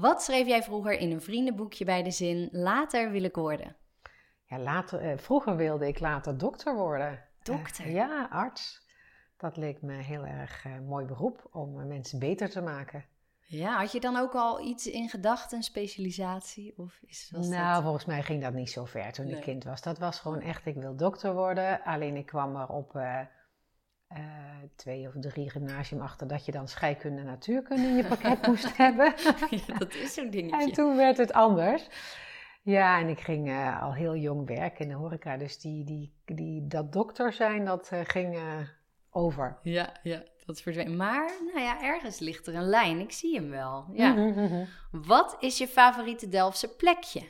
Wat schreef jij vroeger in een vriendenboekje bij de zin later wil ik worden? Ja, later, eh, vroeger wilde ik later dokter worden. Dokter? Eh, ja, arts. Dat leek me heel erg eh, mooi beroep om eh, mensen beter te maken. Ja, had je dan ook al iets in gedachten, een specialisatie? Of is, was nou, dat... volgens mij ging dat niet zo ver toen Nee. ik kind was. Dat was gewoon echt, ik wil dokter worden. Alleen ik kwam er op eh, eh, twee of drie gymnasium achter dat je dan scheikunde en natuurkunde in je pakket moest hebben. Ja, dat is zo'n dingetje. En toen werd het anders. Ja, en ik ging eh, al heel jong werken in de horeca. Dus die, die, die, dat dokter zijn, dat eh, ging over. Ja, ja, dat is verdwenen. Maar, nou ja, ergens ligt er een lijn. Ik zie hem wel. Ja. Mhm, mhm. Wat is je favoriete Delftse plekje?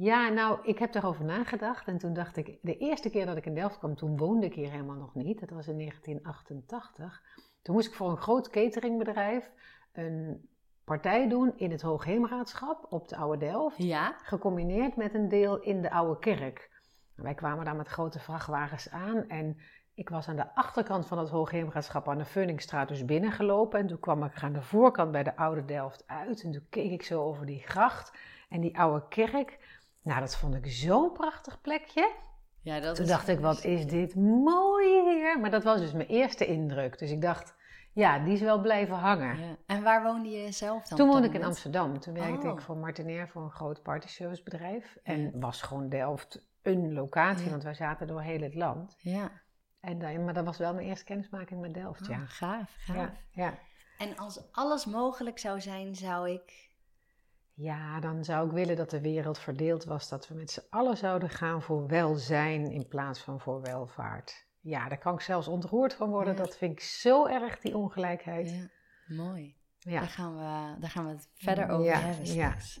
Ja, nou, ik heb daarover nagedacht. En toen dacht ik, de eerste keer dat ik in Delft kwam, toen woonde ik hier helemaal nog niet. Dat was in 1988. Toen moest ik voor een groot cateringbedrijf een partij doen in het Hoogheemraadschap op de Oude Delft. Ja, Gecombineerd met een deel in de Oude Kerk. Wij kwamen daar met grote vrachtwagens aan en ik was aan de achterkant van het Hoogheemraadschap aan de Funningstraat dus binnengelopen. En toen kwam ik aan de voorkant bij de Oude Delft uit. En toen keek ik zo over die gracht en die oude kerk. Nou, dat vond ik zo'n prachtig plekje. ja dat Toen is dacht ik, wat is dit mooi hier. Maar dat was dus mijn eerste indruk. Dus ik dacht, ja, die is wel blijven hangen. Ja. En waar woonde je zelf dan? Toen woonde ik in? Amsterdam. Toen werkte Oh. ik voor Martinair voor een groot partyservicebedrijf. En Ja. was gewoon Delft een locatie, Ja. want wij zaten door heel het land. Ja, En, dan- maar dat was wel mijn eerste kennismaking met Delft, Oh, ja. gaaf, gaaf. ja. Ja. En als alles mogelijk zou zijn, zou ik... Ja, dan zou ik willen dat de wereld verdeeld was. Dat we met z'n allen zouden gaan voor welzijn in plaats van voor welvaart. Ja, daar kan ik zelfs ontroerd van worden. Ja. Dat vind ik zo erg, die ongelijkheid. Ja, mooi. Ja. Daar, gaan we, daar gaan we het verder over hebben ja. straks.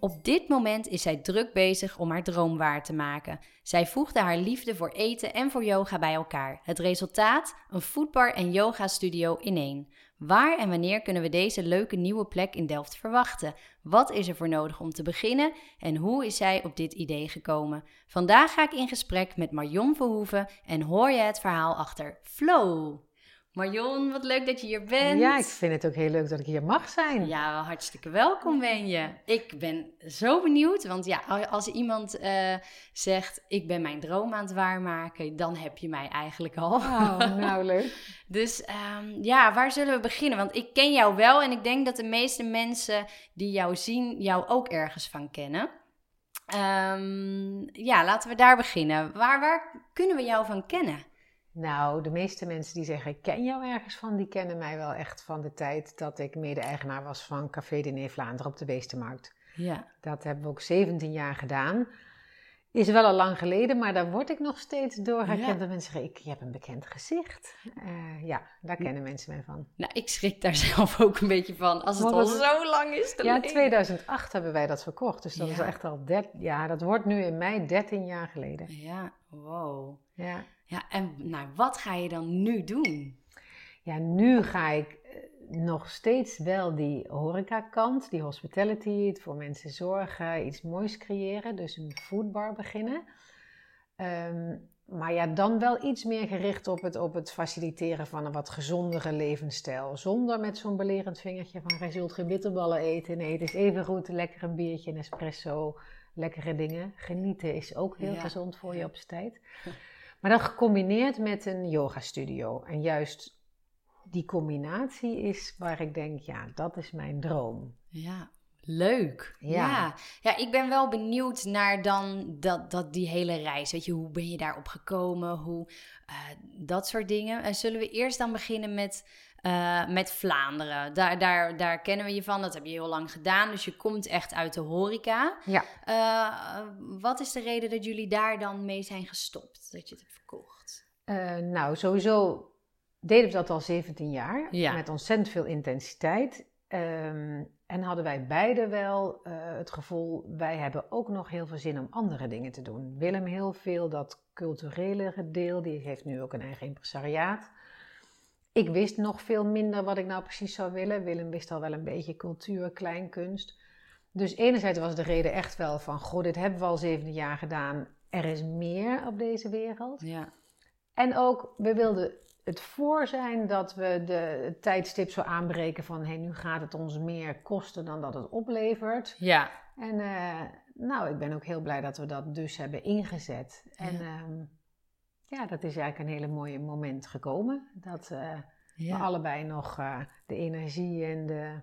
Op dit moment is zij druk bezig om haar droom waar te maken. Zij voegde haar liefde voor eten en voor yoga bij elkaar. Het resultaat? Een foodbar en yoga studio in één. Waar en wanneer kunnen we deze leuke nieuwe plek in Delft verwachten? Wat is er voor nodig om te beginnen en hoe is zij op dit idee gekomen? Vandaag ga ik in gesprek met Marion Verhoeven en hoor je het verhaal achter Flow. Marion, wat leuk dat je hier bent. Ja, ik vind het ook heel leuk dat ik hier mag zijn. Ja, hartstikke welkom ben je. Ik ben zo benieuwd, want ja, als iemand eh, zegt ik ben mijn droom aan het waarmaken, dan heb je mij eigenlijk al. Oh, nou leuk. Dus ehm, ja, waar zullen we beginnen? Want ik ken jou wel en ik denk dat de meeste mensen die jou zien, jou ook ergens van kennen. Ehm, ja, laten we daar beginnen. Waar, waar kunnen we jou van kennen? Nou, de meeste mensen die zeggen ik ken jou ergens van, die kennen mij wel echt van de tijd dat ik mede-eigenaar was van Café Diner Vlaanderen op de Beestenmarkt. Ja, Dat hebben we ook 17 jaar gedaan. Is wel al lang geleden, maar daar word ik nog steeds door herkend. Ja. Mensen zeggen, ik, je hebt een bekend gezicht. Eh, ja, daar kennen mensen mij van. nou ik schrik daar zelf ook een beetje van, als het al zo lang is Ja, geleden. 2008 hebben wij dat verkocht. Dus dat Ja. is echt al 13, ja, dat wordt nu in mei 13 jaar geleden. Ja, wow. Ja. Ja, en nou, wat ga je dan nu doen? Ja, nu ga ik eh, nog steeds wel die horecakant, die hospitality, het voor mensen zorgen, iets moois creëren. Dus een foodbar beginnen. Ehm, maar ja, dan wel iets meer gericht op het, op het faciliteren van een wat gezondere levensstijl. Zonder met zo'n belerend vingertje van, je zult geen bitterballen eten. Nee, het is even goed, lekker een biertje, een espresso, lekkere dingen. Genieten is ook heel Ja. gezond voor je op z'n tijd. Maar dat gecombineerd met een yoga studio. En juist die combinatie is waar ik denk, ja, dat is mijn droom. Ja, leuk. Ja. Ja. ja, ik ben wel benieuwd naar dan dat, dat die hele reis. Weet je, hoe ben je daarop gekomen? Hoe, eh, dat soort dingen. En zullen we eerst dan beginnen met, eh, met Vlaanderen? Daar, daar, daar kennen we je van. Dat heb je heel lang gedaan. Dus je komt echt uit de horeca. Ja. Eh, wat is de reden dat jullie daar dan mee zijn gestopt? Dat je het hebt verkocht? Eh, nou, sowieso deden we dat al 17 jaar. Ja. Met ontzettend veel intensiteit. Ehm, en hadden wij beide wel het gevoel, wij hebben ook nog heel veel zin om andere dingen te doen. Willem heel veel dat culturele deel, die heeft nu ook een eigen impresariaat. Ik wist nog veel minder wat ik nou precies zou willen. Willem wist al wel een beetje cultuur, kleinkunst. Dus enerzijds was de reden echt wel van, goh, dit hebben we al 17 jaar gedaan. Er is meer op deze wereld. Ja. En ook, we wilden het voor zijn dat we de, het tijdstip zo aanbreken van hey, nu gaat het ons meer kosten dan dat het oplevert. Ja. En eh, nou, ik ben ook heel blij dat we dat dus hebben ingezet. En Ja. ehm, ja, dat is eigenlijk een hele mooie moment gekomen. Dat eh, Ja. we allebei nog eh, de energie en de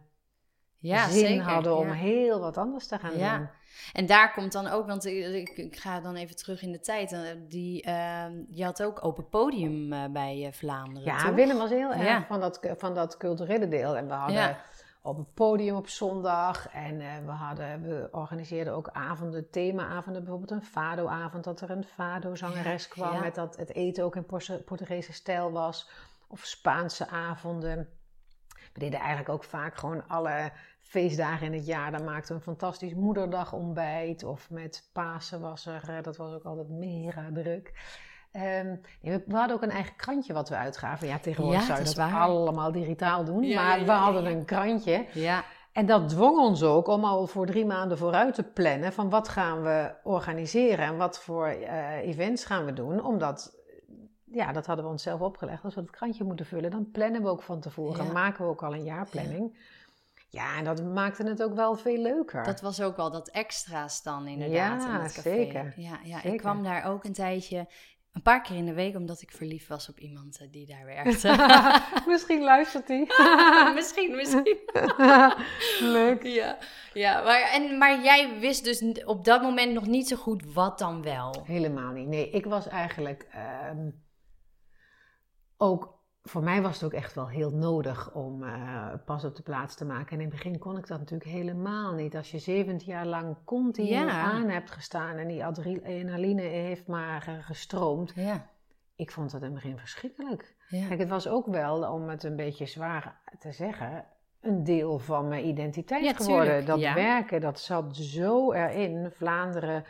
ja, zin zeker. hadden om ja. heel wat anders te gaan Ja. doen. En daar komt dan ook, want ik, ik, ga dan even terug in de tijd. eh, Die, eh, je had ook open podium bij Vlaanderen. Ja, toch? Willem was heel erg van, dat, van dat culturele deel. En we hadden. Op het podium op zondag. En eh, we, hadden, we organiseerden ook avonden, themaavonden. Bijvoorbeeld een fado-avond, dat er een fado-zangeres kwam. ja. Met dat het eten ook in Portugese stijl was. Of Spaanse avonden. We deden eigenlijk ook vaak gewoon alle feestdagen in het jaar. Dan maakten we een fantastisch moederdagontbijt. Of met Pasen was er, eh, dat was ook altijd mega druk. Ehm, nee, we, hadden ook een eigen krantje wat we uitgaven. Ja, tegenwoordig Ja, zou je dat allemaal digitaal doen. Ja, maar ja, we hadden ja. een krantje. Ja, En dat dwong ons ook om al voor drie maanden vooruit te plannen van wat gaan we organiseren en wat voor eh, events gaan we doen. Omdat, ja, dat hadden we onszelf opgelegd. Als we het krantje moeten vullen, dan plannen we ook van tevoren. Ja. Maken we ook al een jaarplanning. Ja, en dat maakte het ook wel veel leuker. dat was ook wel dat extra's dan inderdaad Ja, in het café. zeker. Ja, ja Zeker. ik kwam daar ook een tijdje, een paar keer in de week, omdat ik verliefd was op iemand eh, die daar werkte. Misschien luistert hij. misschien, misschien. Leuk. Ja, ja maar, en, maar jij wist dus op dat moment nog niet zo goed wat dan wel. Helemaal niet. Nee, ik was eigenlijk ehm, ook. Voor mij was het ook echt wel heel nodig om eh, pas op de plaats te maken. En in het begin kon ik dat natuurlijk helemaal niet. Als je 17 jaar lang continu Ja. aan hebt gestaan en die adrenaline heeft maar eh, gestroomd. Ja, Ik vond het in het begin verschrikkelijk. ja. Kijk, het was ook wel, om het een beetje zwaar te zeggen, een deel van mijn identiteit Ja, geworden. dat werken, dat zat zo erin. Vlaanderen,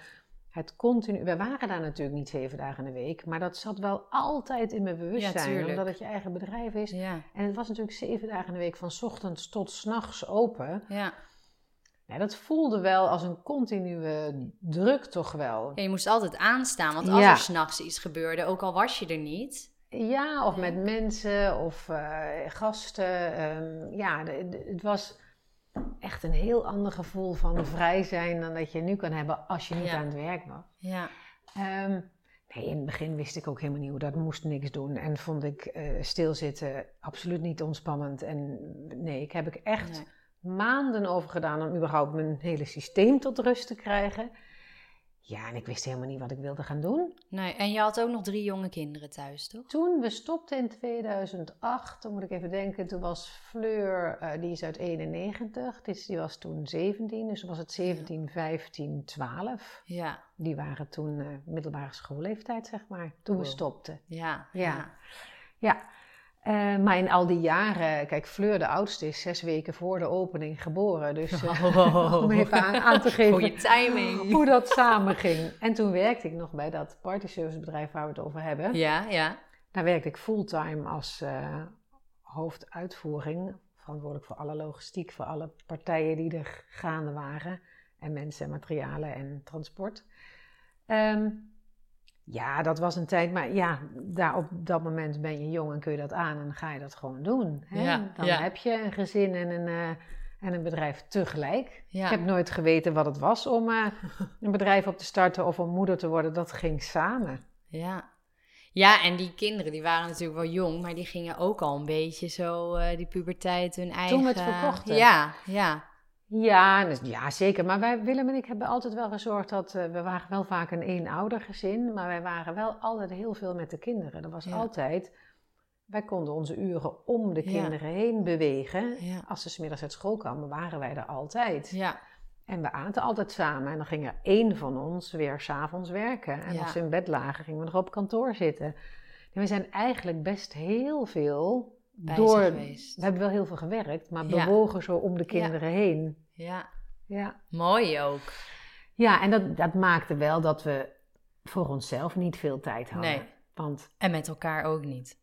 het continu. We waren daar natuurlijk niet zeven dagen in de week, maar dat zat wel altijd in mijn bewustzijn, tuurlijk. omdat het je eigen bedrijf is. ja, En het was natuurlijk zeven dagen in de week, van 's ochtends tot 's nachts open. ja. Ja, dat voelde wel als een continue druk, toch wel. Ja, je moest altijd aanstaan, want als Ja. er s'nachts iets gebeurde, ook al was je er niet. Ja, of Ja. met mensen of eh, gasten. ehm, ja, het was echt een heel ander gevoel van vrij zijn dan dat je nu kan hebben als je niet Ja. aan het werk was. Ja, Ehm, nee, in het begin wist ik ook helemaal niet hoe dat moest niks doen. En vond ik eh, stilzitten absoluut niet ontspannend. En nee, ik heb ik echt nee. maanden over gedaan om überhaupt mijn hele systeem tot rust te krijgen. Ja, en ik wist helemaal niet wat ik wilde gaan doen. nee. En je had ook nog drie jonge kinderen thuis, toch? Toen we stopten in 2008, dan moet ik even denken, toen was Fleur, eh, die is uit 91, dus die was toen 17, dus was het 17, 15, 12. Ja, Die waren toen eh, middelbare schoolleeftijd, zeg maar, toen we stopten. ja, Ja. ja. Ja, eh, maar in al die jaren, kijk, Fleur de oudste is zes weken voor de opening geboren, dus eh, om even aan, aan te geven Goeie timing. hoe dat samen ging. En toen werkte ik nog bij dat partyservicebedrijf waar we het over hebben. Ja, ja. Daar werkte ik fulltime als eh, hoofduitvoering, verantwoordelijk voor alle logistiek, voor alle partijen die er gaande waren, en mensen, materialen en transport. Ehm, ja, dat was een tijd, maar ja, daar op dat moment ben je jong en kun je dat aan en dan ga je dat gewoon doen. Hè? Ja, dan ja. heb je een gezin en een, eh, en een bedrijf tegelijk. Ja. Ik heb nooit geweten wat het was om eh, een bedrijf op te starten of om moeder te worden. Dat ging samen. Ja. Ja, en die kinderen, die waren natuurlijk wel jong, maar die gingen ook al een beetje zo, eh, die puberteit, hun eigen... Toen het verkochten. Ja, ja. Ja, ja, zeker. Maar wij, Willem en ik hebben altijd wel gezorgd dat... eh, we waren wel vaak een eenoudergezin, maar wij waren wel altijd heel veel met de kinderen. Dat was Ja. altijd... Wij konden onze uren om de Ja. kinderen heen bewegen. Ja. Als ze smiddags uit school kwamen, waren wij er altijd. Ja, En we aten altijd samen. En dan ging er één van ons weer s'avonds werken. En als ze in bed lagen, gingen we nog op kantoor zitten. we zijn eigenlijk best heel veel Bij door. We hebben wel heel veel gewerkt, maar bewogen zo om de kinderen heen. Ja, Ja, mooi ook. ja en dat, dat maakte wel dat we voor onszelf niet veel tijd hadden. Nee. Want En met elkaar ook niet.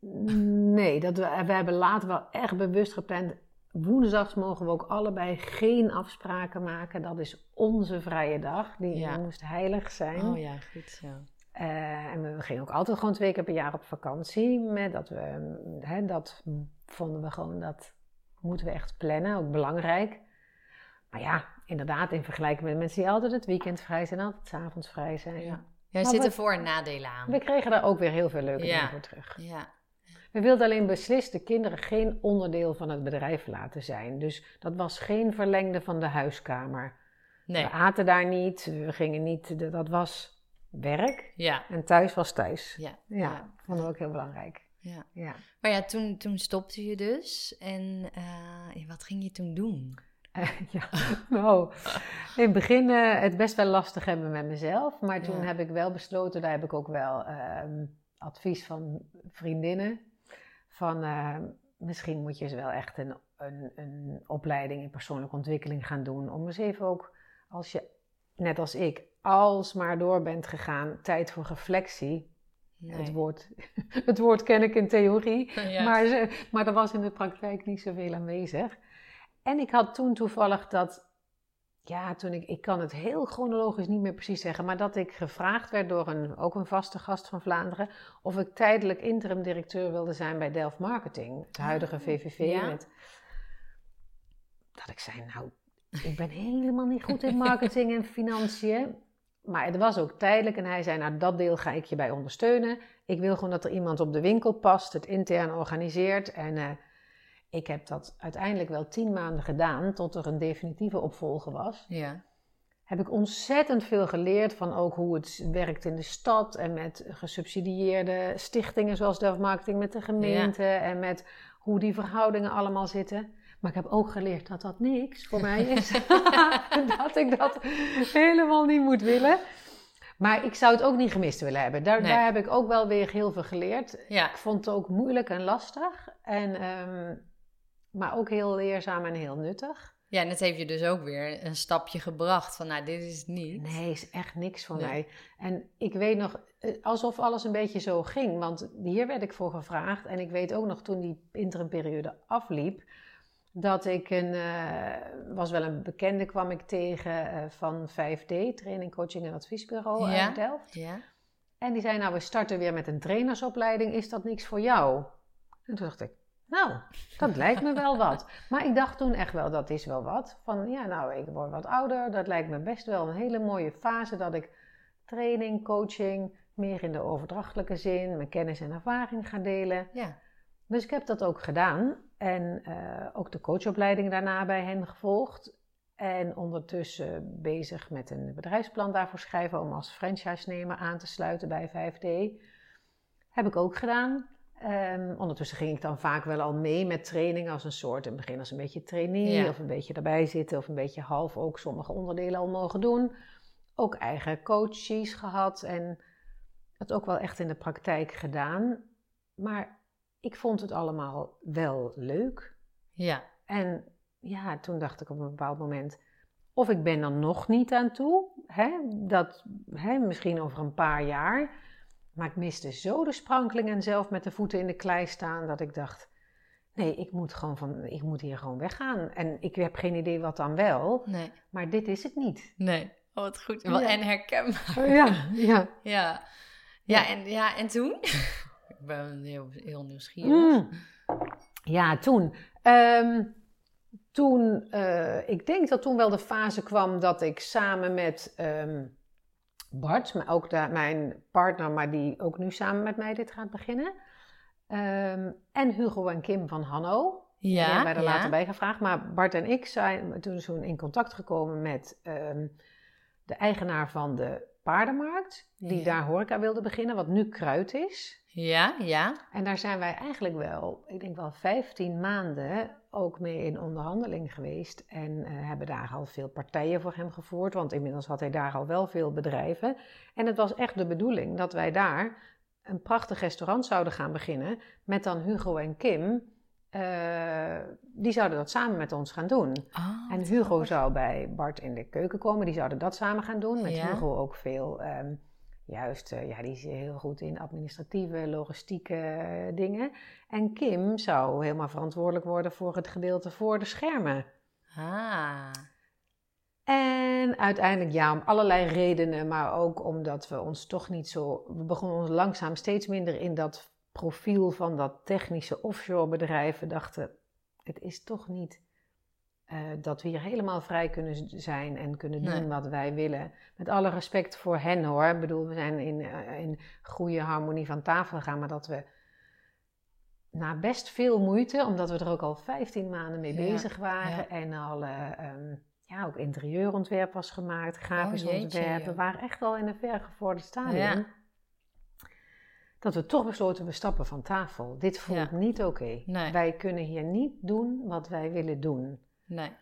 nee, dat we, we hebben later wel echt bewust gepland. Woensdags mogen we ook allebei geen afspraken maken. Dat is onze vrije dag. Die Ja. moest heilig zijn. Oh ja, goed zo. Eh, en we, gingen ook altijd gewoon twee keer per jaar op vakantie. Met dat, we, hè, dat vonden we gewoon, dat moeten we echt plannen, ook belangrijk. Maar ja, inderdaad, in vergelijking met mensen die altijd het weekend vrij zijn, altijd 's avonds vrij zijn. Ja. Er Maar zitten wat- voor- en nadelen aan. We kregen daar ook weer heel veel leuke Ja. dingen voor terug. Ja, We wilden alleen beslist de kinderen geen onderdeel van het bedrijf laten zijn. Dus dat was geen verlengde van de huiskamer. nee. We aten daar niet, we gingen niet, dat was werk. Ja, En thuis was thuis. ja, Ja, Ja. vonden we ook heel belangrijk. ja. Ja. Maar ja, toen, toen stopte je dus. En eh, wat ging je toen doen? ja, nou, in het begin eh, het best wel lastig hebben met mezelf. Maar toen Ja. heb ik wel besloten, daar heb ik ook wel ehm, advies van vriendinnen. Van eh, misschien moet je eens wel echt een, een, een opleiding in persoonlijke ontwikkeling gaan doen. Om eens even ook, als je, net als ik, alsmaar door bent gegaan, tijd voor reflectie. Nee. Het, woord, het woord ken ik in theorie. Ja. Maar, maar er was in de praktijk niet zoveel aanwezig. En ik had toen toevallig dat, ja, toen ik, ik kan het heel chronologisch niet meer precies zeggen, maar dat ik gevraagd werd door een, ook een vaste gast van Vlaanderen, of ik tijdelijk interim directeur wilde zijn bij Delft Marketing, het huidige VVV. ja. Met, dat ik zei, nou, ik ben helemaal niet goed in marketing en financiën. Maar het was ook tijdelijk en hij zei, nou dat deel ga ik je bij ondersteunen. Ik wil gewoon dat er iemand op de winkel past, het intern organiseert. En eh, ik heb dat uiteindelijk wel tien maanden gedaan, tot er een definitieve opvolger was. ja. Heb ik ontzettend veel geleerd van ook hoe het werkt in de stad en met gesubsidieerde stichtingen zoals Delft Marketing met de gemeente en met hoe die verhoudingen allemaal zitten. Maar ik heb ook geleerd dat dat niks voor mij is. dat ik dat helemaal niet moet willen. Maar ik zou het ook niet gemist willen hebben. Daar, Nee. daar heb ik ook wel weer heel veel geleerd. Ja, Ik vond het ook moeilijk en lastig. En, ehm, maar ook heel leerzaam en heel nuttig. ja, en het heeft je dus ook weer een stapje gebracht van, nou, dit is het niet. Nee, is echt niks voor Nee. mij. En ik weet nog, eh, alsof alles een beetje zo ging. Want hier werd ik voor gevraagd. En ik weet ook nog toen die interimperiode afliep. Dat ik een, eh, was wel een bekende kwam ik tegen eh, van 5D, training, coaching en adviesbureau Ja. uit Delft. Ja, En die zei, nou we starten weer met een trainersopleiding, is dat niks voor jou? En toen dacht ik, nou, dat lijkt me wel wat. Maar ik dacht toen echt wel, dat is wel wat. Van ja, nou, ik word wat ouder, dat lijkt me best wel een hele mooie fase dat ik training, coaching, meer in de overdrachtelijke zin, mijn kennis en ervaring ga delen. ja. Dus ik heb dat ook gedaan en eh, ook de coachopleiding daarna bij hen gevolgd. En ondertussen bezig met een bedrijfsplan daarvoor schrijven om als franchise-nemer aan te sluiten bij 5D. Heb ik ook gedaan. Ehm, ondertussen ging ik dan vaak wel al mee met training als een soort, in het begin als een beetje trainee Ja. of een beetje erbij zitten of een beetje half ook sommige onderdelen al mogen doen. Ook eigen coaches gehad en het ook wel echt in de praktijk gedaan. Maar ik vond het allemaal wel leuk. Ja, En ja, toen dacht ik op een bepaald moment, of ik ben er nog niet aan toe, hè, dat, hè, misschien over een paar jaar. Maar ik miste zo de sprankeling en zelf met de voeten in de klei staan, dat ik dacht, nee, ik moet, gewoon van, ik moet hier gewoon weggaan. En ik heb geen idee wat dan wel, nee, maar dit is het niet. nee. Oh, wat goed. Ja. En herkenbaar. Ja, ja. Ja. Ja, en, ja, en toen? Ik ben heel, heel nieuwsgierig. Mm. Ja, toen. Ehm, toen, eh, ik denk dat toen wel de fase kwam dat ik samen met ehm, Bart, maar ook mijn partner, maar die ook nu samen met mij dit gaat beginnen. ehm, en Hugo en Kim van Hanno. die Ja, hebben wij er ja. later bij gevraagd. Maar Bart en ik zijn toen in contact gekomen met ehm, de eigenaar van de paardenmarkt. Die Ja. daar horeca wilde beginnen, wat nu Kruid is. Ja, ja. En daar zijn wij eigenlijk wel, ik denk wel 15 maanden ook mee in onderhandeling geweest. En eh, hebben daar al veel partijen voor hem gevoerd, want inmiddels had hij daar al wel veel bedrijven. En het was echt de bedoeling dat wij daar een prachtig restaurant zouden gaan beginnen met dan Hugo en Kim. eh, die zouden dat samen met ons gaan doen. Oh, En Hugo zou bij Bart in de keuken komen. Die zouden dat samen gaan doen. Met Ja. Hugo ook veel, ehm, juist, eh, ja, die is heel goed in administratieve, logistieke eh, dingen. En Kim zou helemaal verantwoordelijk worden voor het gedeelte voor de schermen. Ah, En uiteindelijk ja, om allerlei redenen, maar ook omdat we ons toch niet zo. We begonnen ons langzaam steeds minder in dat profiel van dat technische offshore bedrijf. We dachten, het is toch niet eh, dat we hier helemaal vrij kunnen zijn en kunnen doen Nee. wat wij willen. Met alle respect voor hen hoor. Ik bedoel, we zijn in, eh, in goede harmonie van tafel gegaan, maar dat we na best veel moeite, omdat we er ook al 15 maanden mee Ja, bezig waren ja. en al. eh, ehm, ja, ook interieurontwerp was gemaakt, grafisch Oh, jeetje, ontwerp. We waren echt al in een vergevorderd stadium. Ja. Dat we toch besloten, we stappen van tafel. Dit voelt niet oké. Nee. Wij kunnen hier niet doen wat wij willen doen. Nee.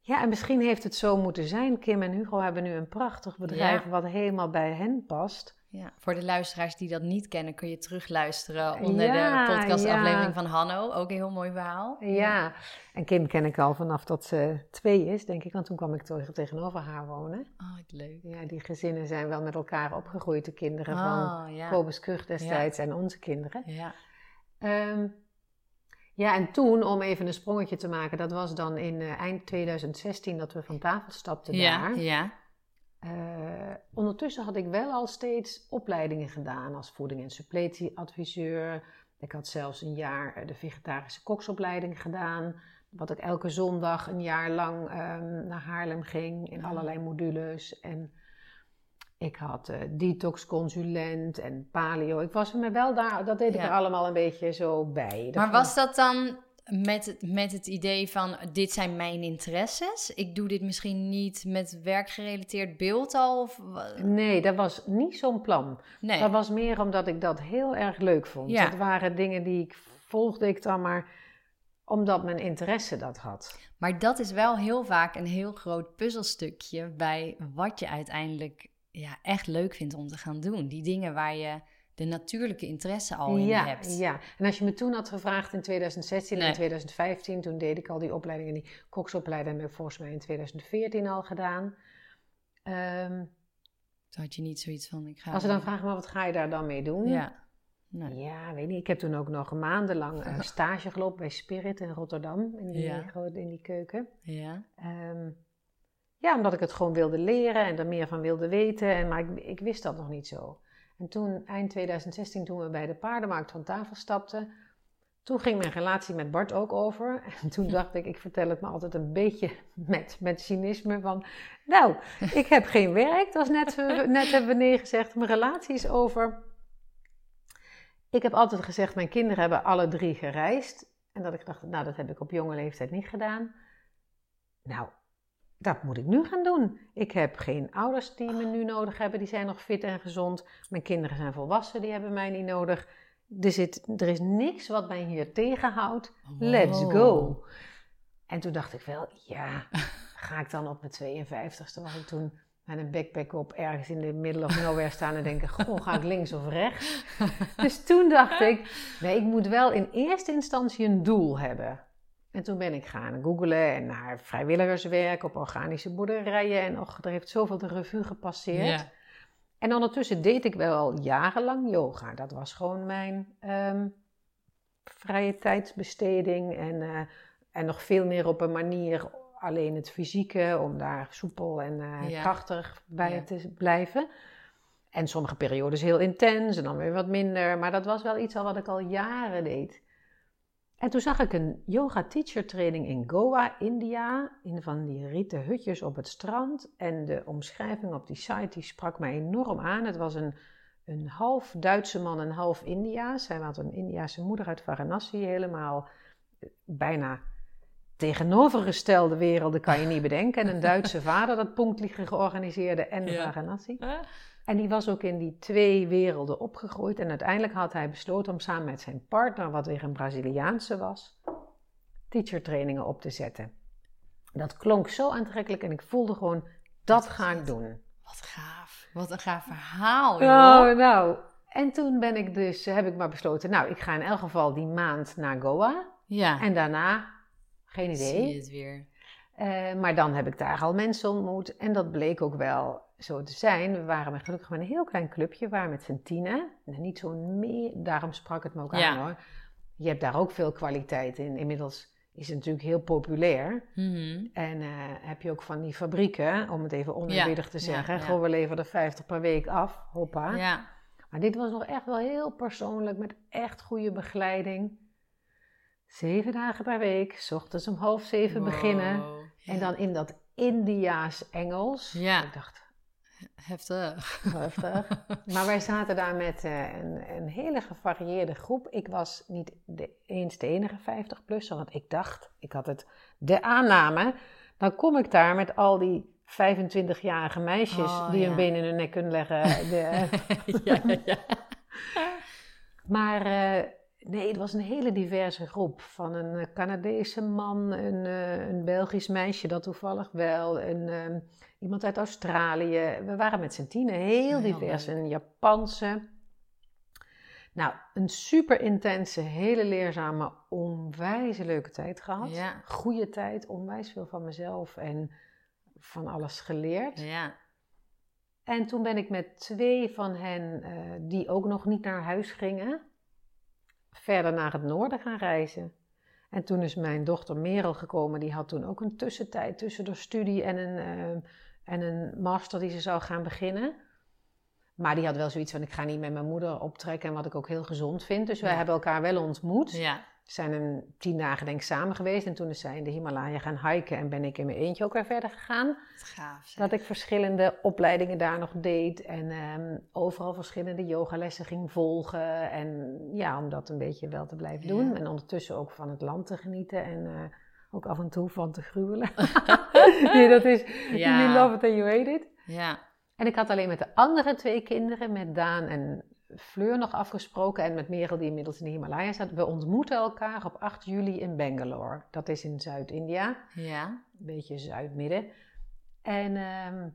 Ja, en misschien heeft het zo moeten zijn. Kim en Hugo hebben nu een prachtig bedrijf Ja. wat helemaal bij hen past. Ja, voor de luisteraars die dat niet kennen, kun je terugluisteren onder Ja, de podcastaflevering ja. van Hanno. Ook een heel mooi verhaal. Ja, en Kim ken ik al vanaf dat ze twee is, denk ik. Want toen kwam ik tegenover haar wonen. Oh, wat leuk. Ja, die gezinnen zijn wel met elkaar opgegroeid. De kinderen van Oh, ja. Kobus Krug destijds en onze kinderen. Ja. Ehm, ja, en toen, om even een sprongetje te maken, dat was dan in eh, eind 2016 dat we van tafel stapten Ja, daar. ja. Eh, ondertussen had ik wel al steeds opleidingen gedaan als voeding- en suppletieadviseur. Ik had zelfs een jaar eh, de vegetarische koksopleiding gedaan. Wat ik elke zondag een jaar lang ehm, naar Haarlem ging in Ah. allerlei modules. En ik had eh detox-consulent en paleo. Ik was er me wel daar, dat deed ik Ja. er allemaal een beetje zo bij. Dat Maar was dat dan met het, met het idee van dit zijn mijn interesses? Ik doe dit misschien niet met werkgerelateerd beeld al? Of... Nee, dat was niet zo'n plan. Nee. Dat was meer omdat ik dat heel erg leuk vond. Ja. Dat waren dingen die ik volgde ik dan maar omdat mijn interesse dat had. Maar dat is wel heel vaak een heel groot puzzelstukje bij wat je uiteindelijk ja, echt leuk vindt om te gaan doen. Die dingen waar je de natuurlijke interesse al in ja, hebt. ja, en als je me toen had gevraagd in 2016 en Nee. in 2015, toen deed ik al die opleidingen, die koksopleiding heb ik volgens mij in 2014 al gedaan. Ehm, Toen had je niet zoiets van, ik ga... als ze dan vragen, maar wat ga je daar dan mee doen? Ja. Nee. Ja, weet niet. Ik heb toen ook nog maandenlang eh, stage gelopen bij Spirit in Rotterdam, in die, Ja. in die keuken. Ja. Ehm, ja, omdat ik het gewoon wilde leren en er meer van wilde weten. En, maar ik, ik wist dat nog niet zo. En toen, eind 2016, toen we bij de paardenmarkt van tafel stapten, toen ging mijn relatie met Bart ook over. En toen dacht ik, ik vertel het me altijd een beetje met, met cynisme van... Nou, ik heb geen werk, dat was net, net hebben we nee gezegd. Mijn relatie is over. Ik heb altijd gezegd, mijn kinderen hebben alle drie gereisd. En dat ik dacht, nou, dat heb ik op jonge leeftijd niet gedaan. Nou, dat moet ik nu gaan doen. Ik heb geen ouders die me nu nodig hebben, die zijn nog fit en gezond. Mijn kinderen zijn volwassen, die hebben mij niet nodig. Er, zit, er is niks wat mij hier tegenhoudt. Let's Wow. go. En toen dacht ik wel, ja, ga ik dan op mijn 52ste, was ik toen met een backpack op ergens in de middle of nowhere staan en denken, goh, ga ik links of rechts? Dus toen dacht ik, nee, ik moet wel in eerste instantie een doel hebben. En toen ben ik gaan googlen en naar vrijwilligerswerk op organische boerderijen. En och, er heeft zoveel de revue gepasseerd. Ja. En ondertussen deed ik wel al jarenlang yoga. Dat was gewoon mijn ehm, vrije tijdsbesteding. En, eh, en nog veel meer op een manier alleen het fysieke, om daar soepel en eh, Ja. krachtig bij Ja. te blijven. En sommige periodes heel intens en dan weer wat minder. Maar dat was wel iets al wat ik al jaren deed. En toen zag ik een yoga teacher training in Goa, India, in van die rieten hutjes op het strand. En de omschrijving op die site die sprak mij enorm aan. Het was een, een half Duitse man en half Indiaas. Hij had een Indiase moeder uit Varanasi, helemaal eh, bijna tegenovergestelde werelden kan je niet bedenken. En een Duitse vader dat punktliegen georganiseerde en de Ja. Varanasi. En die was ook in die twee werelden opgegroeid. En uiteindelijk had hij besloten om samen met zijn partner, wat weer een Braziliaanse was, teachertrainingen op te zetten. Dat klonk zo aantrekkelijk en ik voelde gewoon, dat ga ik doen. Wat gaaf. Wat een gaaf verhaal, joh. Oh, nou. En toen ben ik dus, heb ik maar besloten, nou, ik ga in elk geval die maand naar Goa. Ja. En daarna, geen Zie idee. je het weer. Eh, maar dan heb ik daar al mensen ontmoet. En dat bleek ook wel zo te zijn. We waren met, gelukkig met een heel klein clubje. Waren met z'n tienen. En Niet zo'n meer, daarom sprak het me ook Ja. aan hoor. Je hebt daar ook veel kwaliteit in. Inmiddels is het natuurlijk heel populair. Mhm. En eh, heb je ook van die fabrieken, om het even oneerbiedig te zeggen. ja. Gewoon, we leveren er 50 per week af. Hoppa. Ja. Maar dit was nog echt wel heel persoonlijk, met echt goede begeleiding. Zeven dagen per week, 's ochtends om half zeven beginnen. Wow. En Ja. dan in dat Indiaas Engels. Ja. Ik dacht, Heftig. heftig. maar wij zaten daar met eh, een, een hele gevarieerde groep. Ik was niet de, eens de enige 50-plusser, want ik dacht, ik had het de aanname. Dan kom ik daar met al die 25-jarige meisjes Oh, die ja. hun benen in hun nek kunnen leggen. De, ja, ja, ja. Maar eh, nee, het was een hele diverse groep. Van een eh, Canadese man, een, eh, een Belgisch meisje dat toevallig wel, een, eh, iemand uit Australië. We waren met z'n tienen heel divers. Een Japanse. Nou, een super intense, hele leerzame, onwijs leuke tijd gehad. Ja. Goede tijd, onwijs veel van mezelf en van alles geleerd. Ja. En toen ben ik met twee van hen, eh, die ook nog niet naar huis gingen, verder naar het noorden gaan reizen. En toen is mijn dochter Merel gekomen, die had toen ook een tussentijd tussen de studie en een, eh, en een master die ze zou gaan beginnen. Maar die had wel zoiets van, ik ga niet met mijn moeder optrekken, en wat ik ook heel gezond vind. Dus wij Ja. hebben elkaar wel ontmoet. Ja. Zijn een tien dagen denk ik samen geweest. En toen is zij in de Himalaya gaan hiken en ben ik in mijn eentje ook weer verder gegaan. Gaaf. Dat ik verschillende opleidingen daar nog deed en ehm, overal verschillende yogalessen ging volgen. En ja, om dat een beetje wel te blijven doen. Ja. En ondertussen ook van het land te genieten en eh, ook af en toe van te gruwelen. nee, dat is, Ja. you love it and you hate it. Ja. En ik had alleen met de andere twee kinderen, met Daan en Fleur nog afgesproken. En met Merel, die inmiddels in de Himalaya zat. We ontmoeten elkaar op 8 juli in Bangalore. Dat is in Zuid-India Ja. een beetje zuid-midden. En ehm,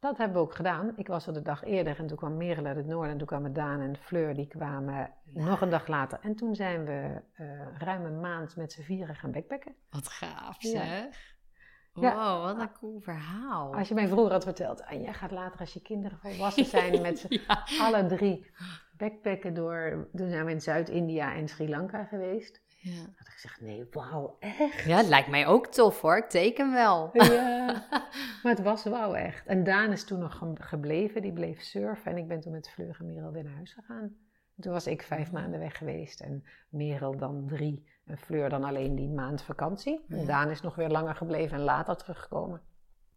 dat hebben we ook gedaan. Ik was er de dag eerder en toen kwam Merel uit het noorden en toen kwamen Daan en Fleur, die kwamen nog een dag later. En toen zijn we eh, ruim een maand met z'n vieren gaan backpacken. Wat gaaf zeg. Ja. Wow, wat een cool verhaal. Als je mij vroeger had verteld, en jij gaat later als je kinderen volwassen zijn met z'n ja. alle drie backpacken door, toen zijn we in Zuid-India en Sri Lanka geweest. Ja. had ik gezegd, nee, wauw, echt? ja, het lijkt mij ook tof hoor. Ik teken wel. Ja, maar het was wauw echt. En Daan is toen nog ge- gebleven, die bleef surfen. En ik ben toen met Fleur en Merel weer naar huis gegaan. En toen was ik vijf maanden weg geweest en Merel dan drie. Fleur dan alleen die maand vakantie. Ja. Daan is nog weer langer gebleven en later teruggekomen.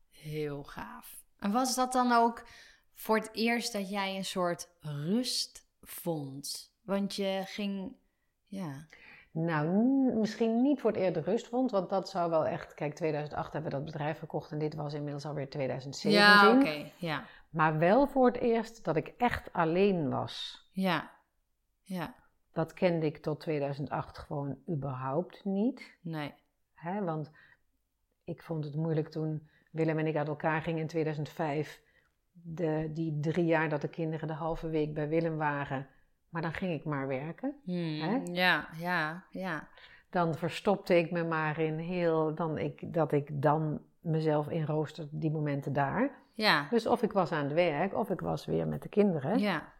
Heel gaaf. En was dat dan ook voor het eerst dat jij een soort rust vond? Want je ging, ja. Nou, misschien niet voor het eerder rust vond, want dat zou wel echt... Kijk, 2008 hebben we dat bedrijf verkocht en dit was inmiddels alweer 2017. Ja, oké. Ja. Maar wel voor het eerst dat ik echt alleen was. Ja. Ja. Dat kende ik tot 2008 gewoon überhaupt niet. Nee. Hè? Want ik vond het moeilijk toen Willem en ik uit elkaar gingen in 2005. De, die drie jaar dat de kinderen de halve week bij Willem waren. Maar dan ging ik maar werken. Hmm, Hè? Ja, ja, ja. Dan verstopte ik me maar in heel... Dan ik, dat ik dan mezelf inrooster die momenten daar. Ja. Dus of ik was aan het werk, of ik was weer met de kinderen. Ja.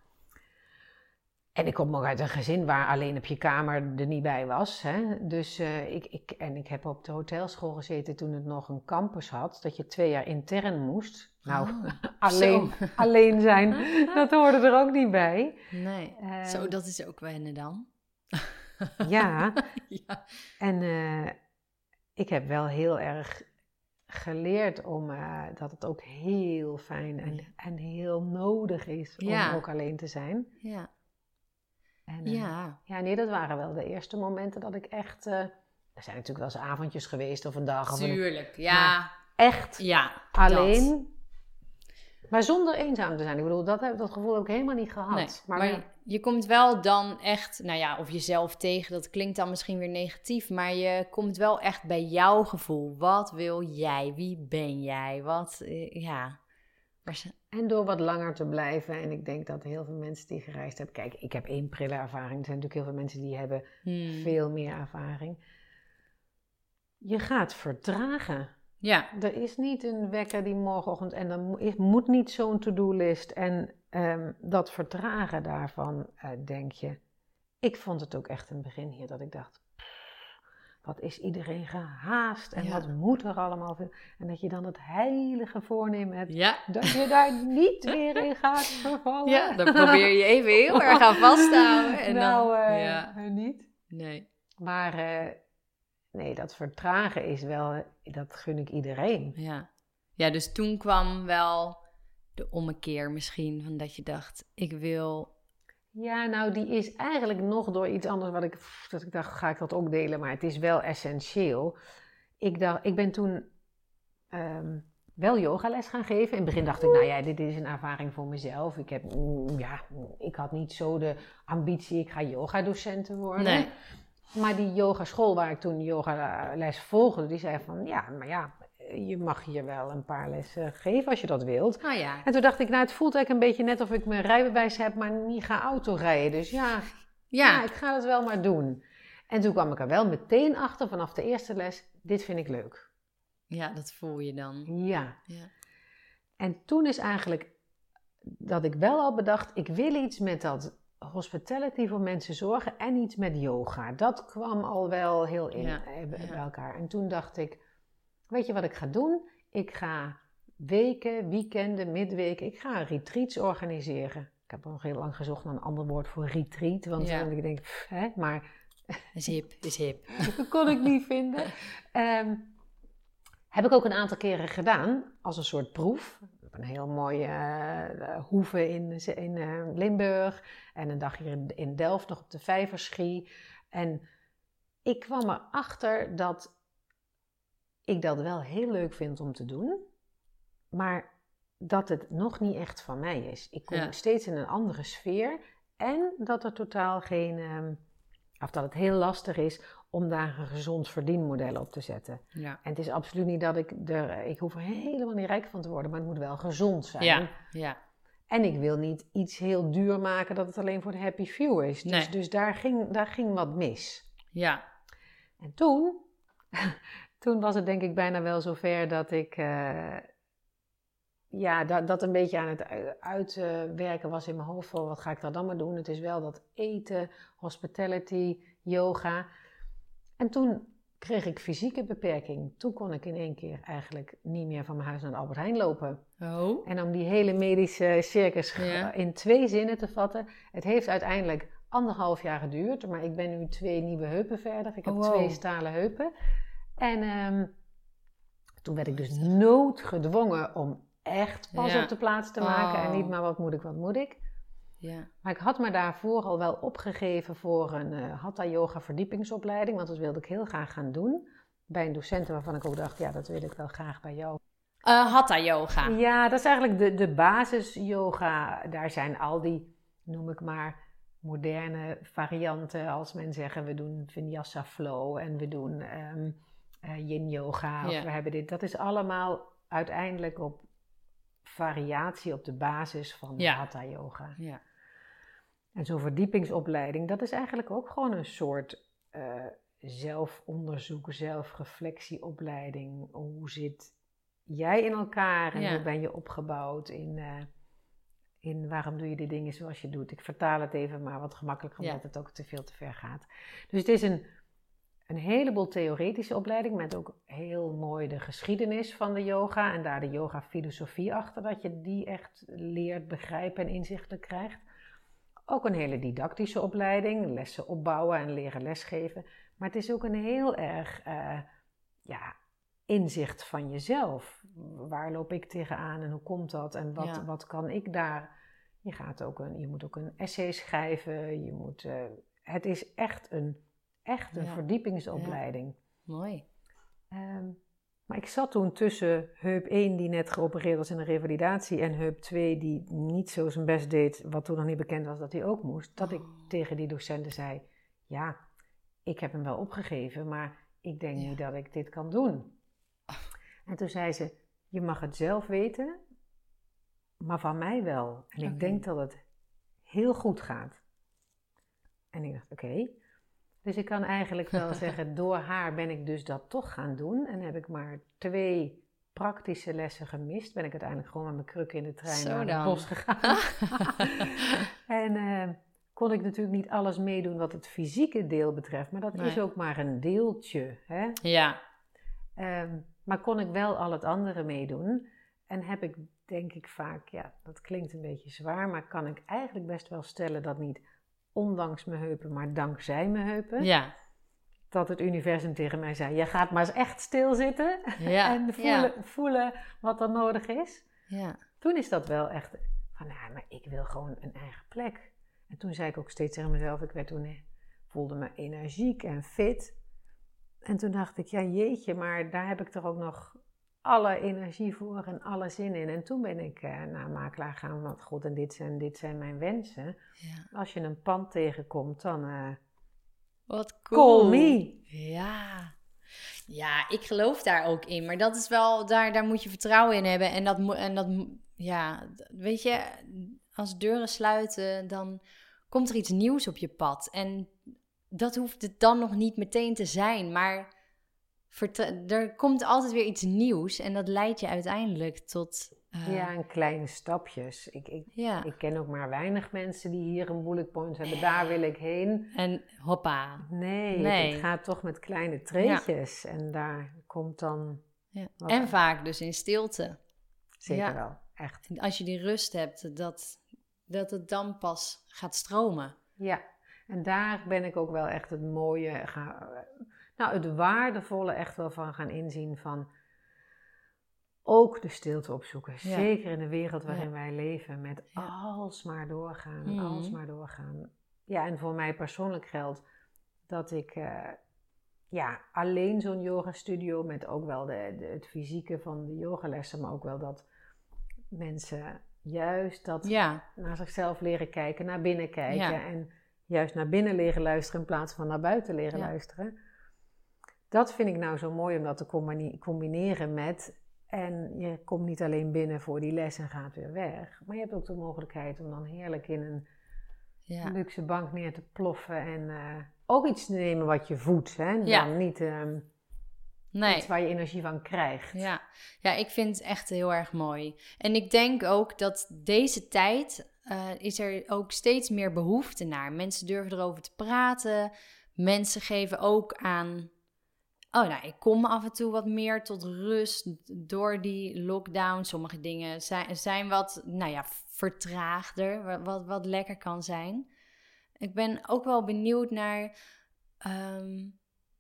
En ik kom ook uit een gezin waar alleen op je kamer er niet bij was. Hè? Dus, eh, ik, ik, en ik heb op de hotelschool gezeten toen het nog een campus had. Dat je twee jaar intern moest. Nou, Oh, alleen, zo. alleen zijn, dat hoorde er ook niet bij. Nee. Zo, dat is ook wennen dan. Ja, ja. en eh, ik heb wel heel erg geleerd om, eh, dat het ook heel fijn en, en heel nodig is om Ja. ook alleen te zijn. Ja. En, eh, Ja. Ja, nee, dat waren wel de eerste momenten dat ik echt. eh, er zijn natuurlijk wel eens avondjes geweest of een dag. Of een, Tuurlijk. Ja. echt Ja. alleen. Maar zonder eenzaam te zijn. Ik bedoel, dat, heb, dat gevoel heb ik helemaal niet gehad. Nee, maar, maar, je komt wel dan echt, nou ja, of jezelf tegen, dat klinkt dan misschien weer negatief, maar je komt wel echt bij jouw gevoel. Wat wil jij? Wie ben jij? Wat, eh, ja. En door wat langer te blijven. En ik denk dat heel veel mensen die gereisd hebben. Kijk, ik heb één prille ervaring. Er zijn natuurlijk heel veel mensen die hebben Hmm. veel meer ervaring. Je gaat vertragen. Ja, Er is niet een wekker die morgenochtend. En is- moet niet zo'n to-do-list. En ehm, dat vertragen daarvan, eh, denk je. Ik vond het ook echt het begin hier dat ik dacht. Wat is iedereen gehaast en Ja. wat moet er allemaal veel. En dat je dan het heilige voornemen hebt ja. dat je daar niet weer in gaat vervallen. ja, dan probeer je even heel erg aan vast te houden. En nou, dan, eh, ja, niet. nee. Maar eh, nee, dat vertragen is wel, dat gun ik iedereen. Ja. ja, dus toen kwam wel de ommekeer misschien. Van dat je dacht, ik wil... Ja, nou, die is eigenlijk nog door iets anders wat ik, dat ik dacht, ga ik dat ook delen, maar het is wel essentieel. Ik, dacht, ik ben toen ehm, wel yogales gaan geven. In het begin dacht ik, nou ja, dit is een ervaring voor mezelf. Ik, heb, mm, ja, ik had niet zo de ambitie, ik ga yogadocenten worden. Nee. Maar die yogaschool waar ik toen yogales volgde, die zei van, ja, maar ja, je mag hier wel een paar lessen geven als je dat wilt. Oh ja. En toen dacht ik, nou, het voelt eigenlijk een beetje net of ik mijn rijbewijs heb, maar niet ga autorijden. Dus ja, ja. Ja, ik ga het wel maar doen. En toen kwam ik er wel meteen achter vanaf de eerste les, dit vind ik leuk. ja, dat voel je dan. Ja. Ja. En toen is eigenlijk dat ik wel al bedacht, ik wil iets met dat hospitality voor mensen zorgen en iets met yoga. Dat kwam al wel heel in Ja, eh, bij ja. elkaar. En toen dacht ik, weet je wat ik ga doen? Ik ga weken, weekenden, midweken, ik ga retreats organiseren. Ik heb nog heel lang gezocht naar een ander woord voor retreat, want Ja. ik denk, pff, hè, maar Is hip, is hip. dat kon ik niet vinden. Ehm, heb ik ook een aantal keren gedaan als een soort proef. Een heel mooie eh, hoeve in, in eh, Limburg en een dag hier in, in Delft nog op de Vijverschie. En ik kwam erachter dat ik dat wel heel leuk vind om te doen, maar dat het nog niet echt van mij is. Ik kom Ja. steeds in een andere sfeer en dat er totaal geen, ehm, of dat het heel lastig is om daar een gezond verdienmodel op te zetten. Ja. En het is absoluut niet dat ik er, ik hoef er helemaal niet rijk van te worden, maar het moet wel gezond zijn. Ja, ja. En ik wil niet iets heel duur maken dat het alleen voor de happy few is. Dus, Nee. dus daar, ging, daar ging wat mis. Ja. En toen, toen was het denk ik bijna wel zover dat ik, eh, ja, dat, dat een beetje aan het uitwerken was in mijn hoofd van wat ga ik daar dan maar doen. Het is wel dat eten, hospitality, yoga. En toen kreeg ik fysieke beperking. Toen kon ik in één keer eigenlijk niet meer van mijn huis naar de Albert Heijn lopen. Oh. En om die hele medische circus Ja. in twee zinnen te vatten. Het heeft uiteindelijk anderhalf jaar geduurd. Maar ik ben nu twee nieuwe heupen verder. Ik heb Oh, wow. twee stalen heupen. En ehm, toen werd ik dus noodgedwongen om echt pas Ja. op de plaats te maken. En Oh. niet maar wat moet ik, wat moet ik. Ja. Maar ik had me daarvoor al wel opgegeven voor een eh, Hatha Yoga verdiepingsopleiding. Want dat wilde ik heel graag gaan doen. Bij een docent waarvan ik ook dacht, ja dat wil ik wel graag bij jou. Eh, Hatha yoga. Ja, dat is eigenlijk de, de basis yoga. Daar zijn al die, noem ik maar, moderne varianten. Als men zeggen, we doen vinyasa flow en we doen ehm, eh, yin yoga. Of we hebben dit. Dat is allemaal uiteindelijk op variatie op de basis van Ja. hatha yoga. Ja. En zo'n verdiepingsopleiding, dat is eigenlijk ook gewoon een soort eh, zelfonderzoek, zelfreflectieopleiding. Hoe zit jij in elkaar en Ja. hoe ben je opgebouwd in, eh, in waarom doe je de dingen zoals je doet. Ik vertaal het even maar wat gemakkelijker, omdat Ja. het ook te veel te ver gaat. Dus het is een, een heleboel theoretische opleiding met ook heel mooi de geschiedenis van de yoga en daar de yoga filosofie achter, dat je die echt leert begrijpen en inzichten krijgt. Ook een hele didactische opleiding, lessen opbouwen en leren lesgeven. Maar het is ook een heel erg eh, ja, inzicht van jezelf. Waar loop ik tegenaan en hoe komt dat en wat, Ja. wat kan ik daar? Je, gaat ook een, je moet ook een essay schrijven. Je moet, eh, het is echt een, echt een Ja. verdiepingsopleiding. Mooi. Ehm, maar ik zat toen tussen heup 1, die net geopereerd was in een revalidatie, en heup 2, die niet zo zijn best deed, wat toen nog niet bekend was dat hij ook moest. Dat ik Oh. tegen die docenten zei: Ja, ik heb hem wel opgegeven, maar ik denk Ja. niet dat ik dit kan doen. En toen zei ze: Je mag het zelf weten, maar van mij wel. En ik denk dat het heel goed gaat. En ik dacht, oké. Dus ik kan eigenlijk wel zeggen, door haar ben ik dus dat toch gaan doen. En heb ik maar twee praktische lessen gemist. Ben ik uiteindelijk gewoon met mijn kruk in de trein Zo naar dan. het bos gegaan. en eh, kon ik natuurlijk niet alles meedoen wat het fysieke deel betreft. Maar dat is ook maar een deeltje. Hè? Ja, Ehm, maar kon ik wel al het andere meedoen. En heb ik, denk ik vaak, ja, dat klinkt een beetje zwaar, maar kan ik eigenlijk best wel stellen dat niet ondanks mijn heupen, maar dankzij mijn heupen, ja, dat het universum tegen mij zei: Je gaat maar eens echt stilzitten ja. en voelen, voelen wat er nodig is. Ja, Toen is dat wel echt van, ja, maar ik wil gewoon een eigen plek. En toen zei ik ook steeds tegen mezelf, ik werd toen, eh, voelde me energiek en fit. En toen dacht ik, ja jeetje, maar daar heb ik toch ook nog alle energie voor en alle zin in. En toen ben ik eh, naar makelaar gaan, want god, en dit zijn, dit zijn mijn wensen. ja. Als je een pand tegenkomt, dan eh Wat cool. call me. Ja. Ja, ik geloof daar ook in. Maar dat is wel, daar, daar moet je vertrouwen in hebben. En dat, en dat, ja, weet je, als deuren sluiten, dan komt er iets nieuws op je pad. En dat hoeft het dan nog niet meteen te zijn. Maar er komt altijd weer iets nieuws. En dat leidt je uiteindelijk tot. eh, Ja, en kleine stapjes. Ik, ik, ja. ik ken ook maar weinig mensen die hier een bullet point hebben. Daar wil ik heen. En hoppa. Nee, Nee. het gaat toch met kleine treetjes. En daar komt dan Ja. En vaak dus in stilte. zeker wel, echt. En als je die rust hebt, dat, dat het dan pas gaat stromen. Ja, en daar ben ik ook wel echt het mooie, ga, nou het waardevolle echt wel van gaan inzien van ook de stilte opzoeken. Ja. Zeker in de wereld waarin Ja. wij leven met Ja. alsmaar doorgaan, Mhm. alsmaar doorgaan. Ja, en voor mij persoonlijk geldt dat ik eh, ja, alleen zo'n yoga studio met ook wel de, de, het fysieke van de yogalessen, maar ook wel dat mensen juist dat Ja, naar zichzelf leren kijken, naar binnen kijken en juist naar binnen leren luisteren in plaats van naar buiten leren luisteren. Dat vind ik nou zo mooi om dat te combine- combineren met. En je komt niet alleen binnen voor die les en gaat weer weg. Maar je hebt ook de mogelijkheid om dan heerlijk in een ja. luxe bank neer te ploffen. En eh, ook iets te nemen wat je voedt. Hè? Ja. Niet ehm, Nee. iets waar je energie van krijgt. Ja. ja, ik vind het echt heel erg mooi. En ik denk ook dat deze tijd eh, is er ook steeds meer behoefte naar. Mensen durven erover te praten. Mensen geven ook aan. Oh, nou, ik kom af en toe wat meer tot rust door die lockdown. Sommige dingen zijn, wat, nou ja, vertraagder, wa- wat, wat lekker kan zijn. Ik ben ook wel benieuwd naar ehm,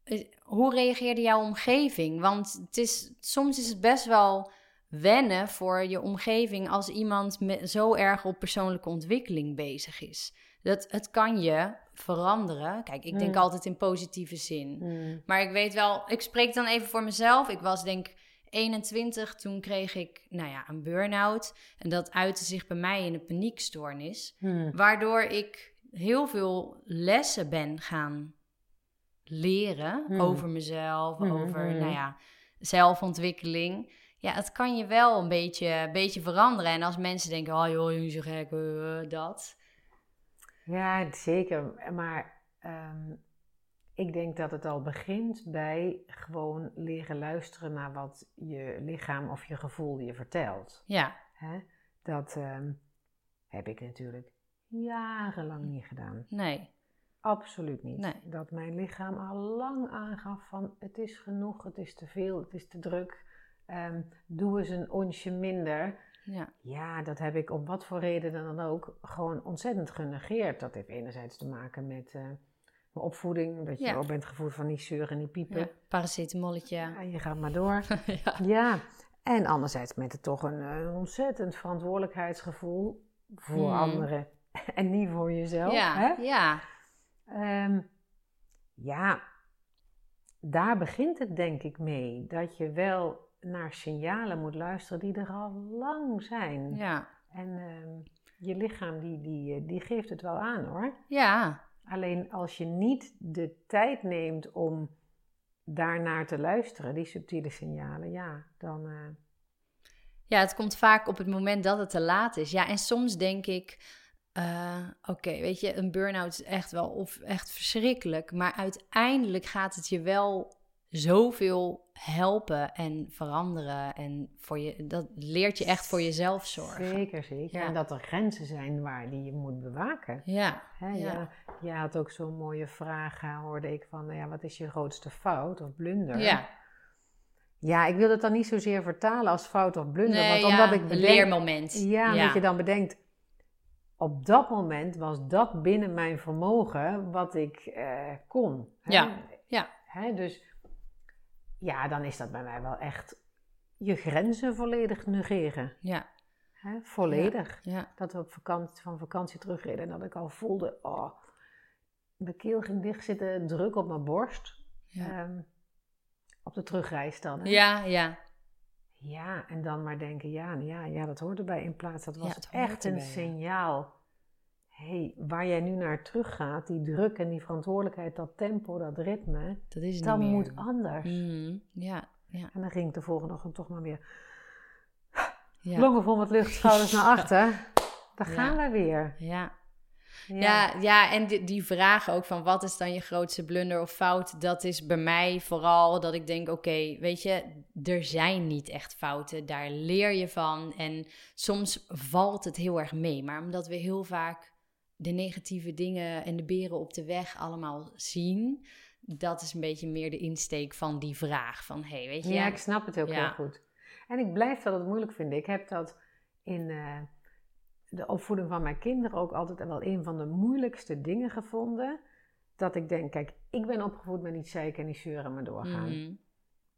eh, hoe reageerde jouw omgeving? Want het is, soms is het best wel wennen voor je omgeving als iemand met, zo erg op persoonlijke ontwikkeling bezig is. Dat, het kan je veranderen. Kijk, ik denk Mm. altijd in positieve zin. Hmm. Maar ik weet wel, ik spreek dan even voor mezelf. Ik was denk 21, toen kreeg ik nou ja, een burn-out. En dat uitte zich bij mij in een paniekstoornis. Hmm. Waardoor ik heel veel lessen ben gaan leren over mezelf, Mhm, over mhm. nou ja, zelfontwikkeling. Ja, het kan je wel een beetje, een beetje veranderen. En als mensen denken, oh joh, je zo gek, eh, eh, dat. Ja, zeker. Maar ehm, ik denk dat het al begint bij gewoon leren luisteren naar wat je lichaam of je gevoel je vertelt. Ja, Hè? Dat ehm, heb ik natuurlijk jarenlang niet gedaan. nee. Absoluut niet. Nee. Dat mijn lichaam al lang aangaf van het is genoeg, het is te veel, het is te druk. Ehm, doe eens een onsje minder. Ja, Ja, dat heb ik om wat voor reden dan ook gewoon ontzettend genegeerd. Dat heeft enerzijds te maken met eh, mijn opvoeding, dat je Ja. ook bent gevoed van niet zeuren en niet piepen. ja. paracetamolletje. En je gaat maar door. ja. ja, en anderzijds met het toch een, ontzettend verantwoordelijkheidsgevoel voor Hmm. anderen en niet voor jezelf. Ja, Hè? ja, Ehm, ja, daar begint het denk ik mee. Dat je wel naar signalen moet luisteren die er al lang zijn. ja. En ehm, je lichaam die, die, eh, die geeft het wel aan hoor. Ja, Alleen als je niet de tijd neemt om daarnaar te luisteren, die subtiele signalen, ja, dan. eh, Ja, het komt vaak op het moment dat het te laat is. Ja, en soms denk ik, uh, oké, weet je, een burn-out is echt wel of echt verschrikkelijk. Maar uiteindelijk gaat het je wel zoveel helpen en veranderen. En voor je, dat leert je echt voor jezelf zorgen. Zeker, zeker. En dat er grenzen zijn waar die je moet bewaken. Ja. Hè, ja. Je, je, had ook zo'n mooie vraag, hoorde ik, van ja, wat is je grootste fout of blunder? Ja. Ja, ik wil het dan niet zozeer vertalen als fout of blunder. Nee, want omdat ik bedenk, een leermoment. Ja, ja, dat je dan bedenkt, op dat moment was dat binnen mijn vermogen wat ik eh, kon. Hè? Ja, ja. Hè? Dus ja, dan is dat bij mij wel echt je grenzen volledig negeren. Ja. Hè? Volledig. Ja, Dat we op vakantie, van vakantie terugreden en dat ik al voelde, oh, mijn keel ging dicht zitten, druk op mijn borst. Ja. Um, op de terugreis dan. Hè? Ja, ja. Ja, en dan maar denken, ja, ja, ja, dat hoort erbij. In plaats, dat was echt een signaal. Hey, waar jij nu naar terug gaat, die druk en die verantwoordelijkheid, dat tempo, dat ritme, dat, is dat moet anders. Mm, ja, ja. En dan ging ik de volgende ochtend toch maar weer ja. longen vol met lucht, schouders naar achter. Daar gaan we weer. Ja. Ja, ja, en die, die vraag ook van wat is dan je grootste blunder of fout, dat is bij mij vooral dat ik denk, oké, weet je, er zijn niet echt fouten, daar leer je van en soms valt het heel erg mee, maar omdat we heel vaak de negatieve dingen en de beren op de weg allemaal zien, dat is een beetje meer de insteek van die vraag van, hey, weet je. Ja, ik snap het ook Ja. heel goed. En ik blijf dat het moeilijk vinden. Ik heb dat in... eh, de opvoeding van mijn kinderen ook altijd wel een van de moeilijkste dingen gevonden. Dat ik denk, kijk, ik ben opgevoed met niet zeiken en niet zeuren, maar doorgaan. Mhm.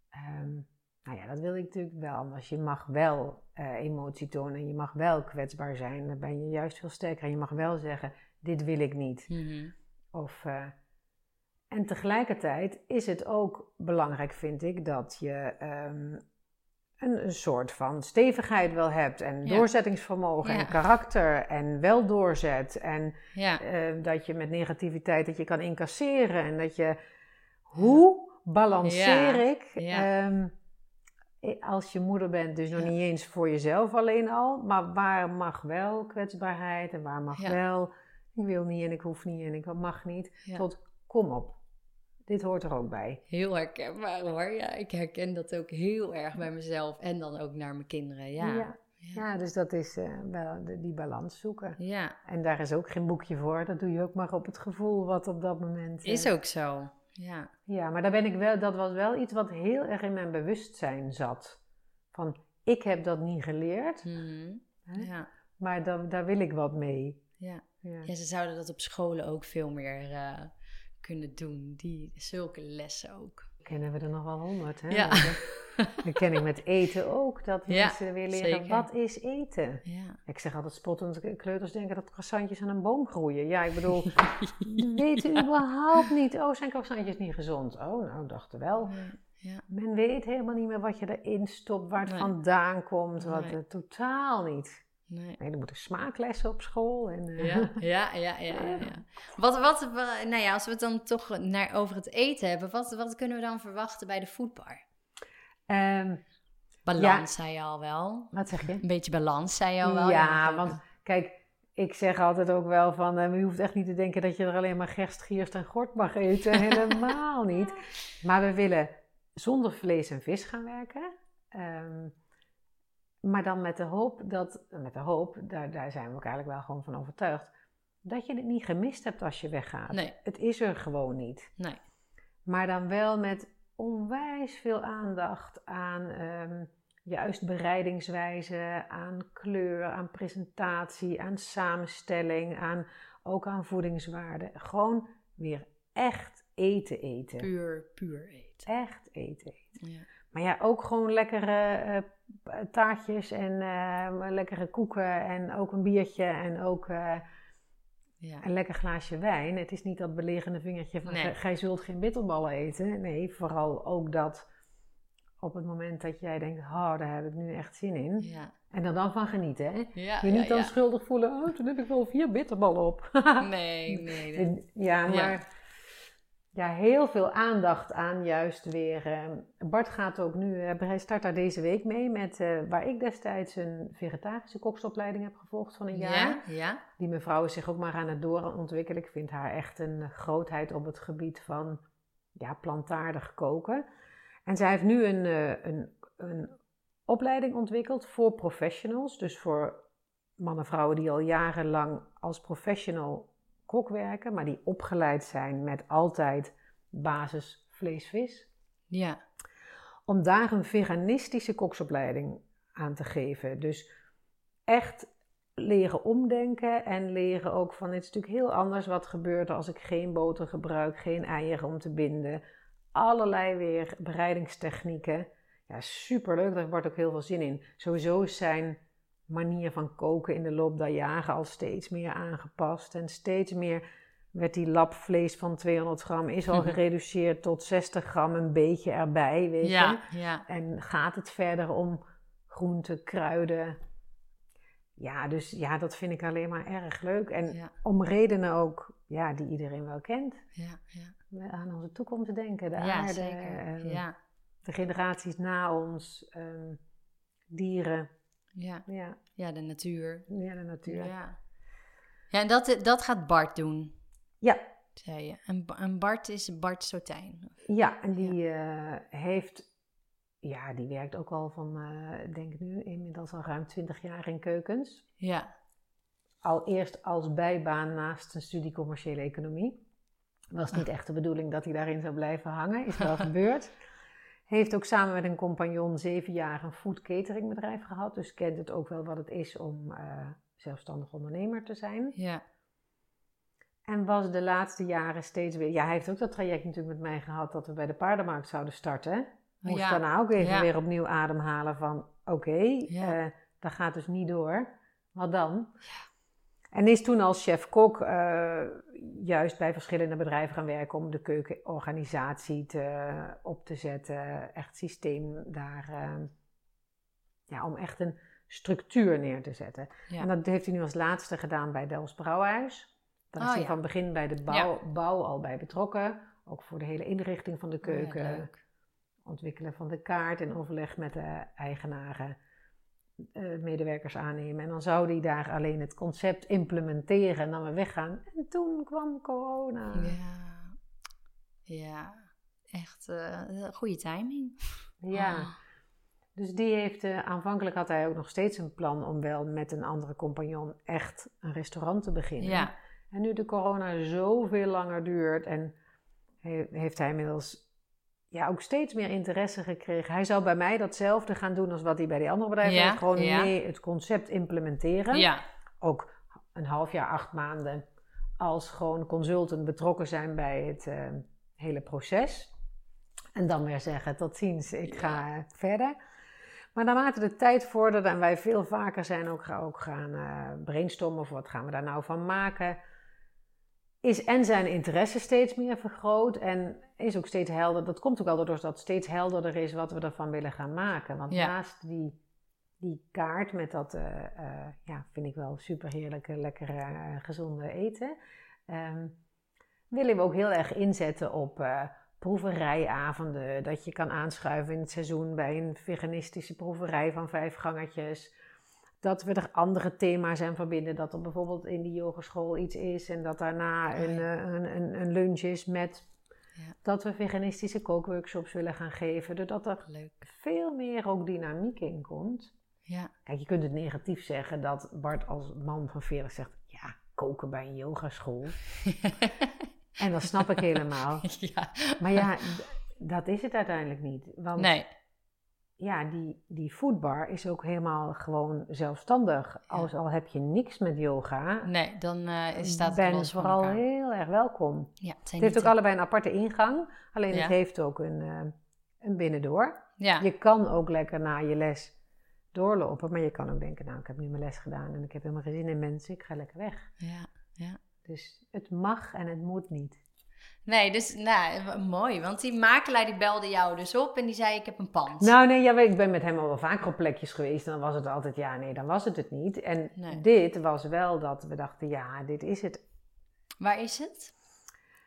Ehm, nou ja, dat wil ik natuurlijk wel. Want je mag wel eh, emotie tonen en je mag wel kwetsbaar zijn. Dan ben je juist veel sterker. En je mag wel zeggen, dit wil ik niet. Mhm. Of, eh, en tegelijkertijd is het ook belangrijk, vind ik, dat je ehm, een, een soort van stevigheid wel hebt. En Ja. doorzettingsvermogen Ja. en karakter. En wel doorzet. En Ja, eh, dat je met negativiteit dat je kan incasseren. En dat je... Hoe balanceer ik... Ja. Ehm, als je moeder bent, dus nog niet eens voor jezelf alleen al. Maar waar mag wel kwetsbaarheid en waar mag Ja. wel... Ik wil niet en ik hoef niet en ik mag niet. Ja. Tot kom op. Dit hoort er ook bij. heel herkenbaar hoor. Ja, ik herken dat ook heel erg bij mezelf en dan ook naar mijn kinderen. Ja, Ja. Dus dat is eh, wel de- die balans zoeken. ja. En daar is ook geen boekje voor. Dat doe je ook maar op het gevoel wat op dat moment... eh, is ook zo. Ja, Ja, maar daar ben ik wel, dat was wel iets wat heel erg in mijn bewustzijn zat. Van, ik heb dat niet geleerd, Mhm. Hè? ja. maar daar, daar wil ik wat mee. ja. Ja. Ja, ze zouden dat op scholen ook veel meer eh, kunnen doen. Die, zulke lessen ook. Kennen we er nog wel honderd, hè? Ja. Dat, dat ken ik met eten ook, dat Ja, mensen weer leren, zeker. wat is eten? Ja. Ik zeg altijd spottend, kleuters denken dat croissantjes aan een boom groeien. Ja, ik bedoel, weten überhaupt niet, oh, zijn croissantjes niet gezond? Oh, nou, dachten wel. Ja. Men weet helemaal niet meer wat je erin stopt, waar het Nee. vandaan komt, wat Nee. totaal niet. Nee. Nee, er moeten smaaklessen op school. En, eh, Ja, ja, ja, ja, ja, ja. Wat, wat, wa- nou ja, als we het dan toch naar, over het eten hebben, wat, wat kunnen we dan verwachten bij de foodbar? Ehm, Balans, zei je al wel. wat zeg je? Een beetje balans, zei je al wel. Ja, want kijk, ik zeg altijd ook wel van, eh, je hoeft echt niet te denken dat je er alleen maar gerst, gierst en gort mag eten. Helemaal niet. Maar we willen zonder vlees en vis gaan werken. Ehm, maar dan met de hoop dat, met de hoop, daar, daar zijn we ook eigenlijk wel gewoon van overtuigd, dat je het niet gemist hebt als je weggaat. Nee, Het is er gewoon niet. nee. Maar dan wel met onwijs veel aandacht aan ehm, juist bereidingswijze, aan kleur, aan presentatie, aan samenstelling, aan, ook aan voedingswaarde. Gewoon weer echt eten eten. Puur, puur eten. Echt eten eten. Ja. Maar ja, ook gewoon lekkere eh, taartjes en eh, lekkere koeken en ook een biertje en ook eh, Ja. een lekker glaasje wijn. Het is niet dat belegende vingertje van Nee. gij- zult geen bitterballen eten. Nee, vooral ook dat op het moment dat jij denkt, oh, daar heb ik nu echt zin in. Ja. En er dan van genieten, hè? Ja, Je niet dan schuldig voelen, oh, toen heb ik wel vier bitterballen op. Nee, nee. nee. Ja. maar ja, heel veel aandacht aan juist weer. eh, Bart gaat ook nu, eh, hij start daar deze week mee met eh, waar ik destijds een vegetarische koksopleiding heb gevolgd van een jaar. Ja, ja. Die mevrouw is zich ook maar aan het doorontwikkelen. Ik vind haar echt een grootheid op het gebied van ja, plantaardig koken. En zij heeft nu een, een, een opleiding ontwikkeld voor professionals. Dus voor mannen en vrouwen die al jarenlang als professional kok werken, maar die opgeleid zijn met altijd basis vlees-vis. Ja, Om daar een veganistische koksopleiding aan te geven. Dus echt leren omdenken en leren ook van het is natuurlijk heel anders wat gebeurt als ik geen boter gebruik, geen eieren om te binden. Allerlei weer bereidingstechnieken. Ja, superleuk, daar wordt ook heel veel zin in. Sowieso is zijn manier van koken in de loop der jaren al steeds meer aangepast. En steeds meer werd die lap vlees van 200 gram is al gereduceerd tot 60 gram, een beetje erbij, weet je. ja. En gaat het verder om groenten, kruiden. Ja, dus ja, dat vind ik alleen maar erg leuk. En Ja, om redenen ook, ja, die iedereen wel kent. ja, ja. Aan onze toekomst denken, de aarde, zeker. Ja, de generaties na ons, ehm, dieren, ja. ja, ja, de natuur. ja, de natuur. Ja, Ja, ja en dat, dat gaat Bart doen, ja, zei je. En, en Bart is Bart Sotijn. en die eh, heeft, ja, die werkt ook al van, eh, ik denk nu, inmiddels al ruim 20 jaar in keukens. Ja, al eerst als bijbaan naast een studie commerciële economie. Was niet echt de bedoeling dat hij daarin zou blijven hangen, is wel gebeurd. Heeft ook samen met een compagnon zeven jaar een food catering bedrijf gehad, dus kent het ook wel wat het is om eh, zelfstandig ondernemer te zijn. ja, En was de laatste jaren steeds weer, ja, hij heeft ook dat traject natuurlijk met mij gehad dat we bij de paardenmarkt zouden starten. Moest Ja, daarna ook even ja. weer opnieuw ademhalen van, oké, Ja. eh, dat gaat dus niet door. Wat dan? En is toen als chef-kok eh, juist bij verschillende bedrijven gaan werken om de keukenorganisatie te, op te zetten. Echt systeem daar, eh, ja, om echt een structuur neer te zetten. ja. En dat heeft hij nu als laatste gedaan bij Dels Brouwhuis. Daar is Oh, hij ja. van begin bij de bouw, bouw al bij betrokken. Ook voor de hele inrichting van de Oh keuken. ontwikkelen van de kaart in overleg met de eigenaren. Eh, medewerkers aannemen. En dan zou hij daar alleen het concept implementeren en dan weer weggaan. En toen kwam corona. Ja, ja. echt eh goede timing. Ja. Ah, Dus die heeft, eh, aanvankelijk had hij ook nog steeds een plan om wel met een andere compagnon echt een restaurant te beginnen. ja, En nu de corona zoveel langer duurt en he- heeft hij inmiddels ja, ook steeds meer interesse gekregen. Hij zou bij mij datzelfde gaan doen als wat hij bij die andere bedrijven Ja, heeft. Gewoon ja. mee het concept implementeren. ja, Ook een half jaar, acht maanden als gewoon consultant betrokken zijn bij het eh, hele proces. En dan weer zeggen, tot ziens, ik ga verder. Maar naarmate de tijd vorderde en wij veel vaker zijn ook, ook gaan eh, brainstormen of wat gaan we daar nou van maken, is en zijn interesse steeds meer vergroot en is ook steeds helder. Dat komt ook wel doordat het steeds helderder is wat we ervan willen gaan maken. Want Ja. naast die, die kaart met dat, eh, eh, ja, vind ik wel super heerlijke, lekkere, eh, gezonde eten, ehm, willen we ook heel erg inzetten op proeverijavonden. Dat je kan aanschuiven in het seizoen bij een veganistische proeverij van vijf gangetjes. Dat we er andere thema's aan verbinden. Dat er bijvoorbeeld in die yogeschool iets is en dat daarna Oh, een, eh, een, een, een lunch is met. Ja. Dat we veganistische kookworkshops willen gaan geven. Doordat er leuk. veel meer ook dynamiek in komt. Ja, Kijk, je kunt het negatief zeggen dat Bart als man van 40 zegt: ja, koken bij een yogaschool. En dat snap ik helemaal. ja. Maar ja, dat is het uiteindelijk niet. Want Nee, ja, die, die foodbar is ook helemaal gewoon zelfstandig. Als al heb je niks met yoga, nee, dan eh, is- staat het ben los vooral elkaar. heel erg welkom. Ja, het, zijn Het heeft ook allebei een aparte ingang, alleen Ja. het heeft ook een, eh, een binnendoor. Ja, Je kan ook lekker na je les doorlopen, maar je kan ook denken, nou ik heb nu mijn les gedaan en ik heb helemaal geen zin in mensen, ik ga lekker weg. ja, ja. Dus het mag en het moet niet. Nee, dus nou, mooi. Want die makelaar die belde jou dus op en die zei ik heb een pand. Nou nee, ja, ik ben met hem al wel vaker op plekjes geweest en dan was het altijd, ja nee, dan was het het niet. En Nee. dit was wel dat we dachten, ja, dit is het. Waar is het?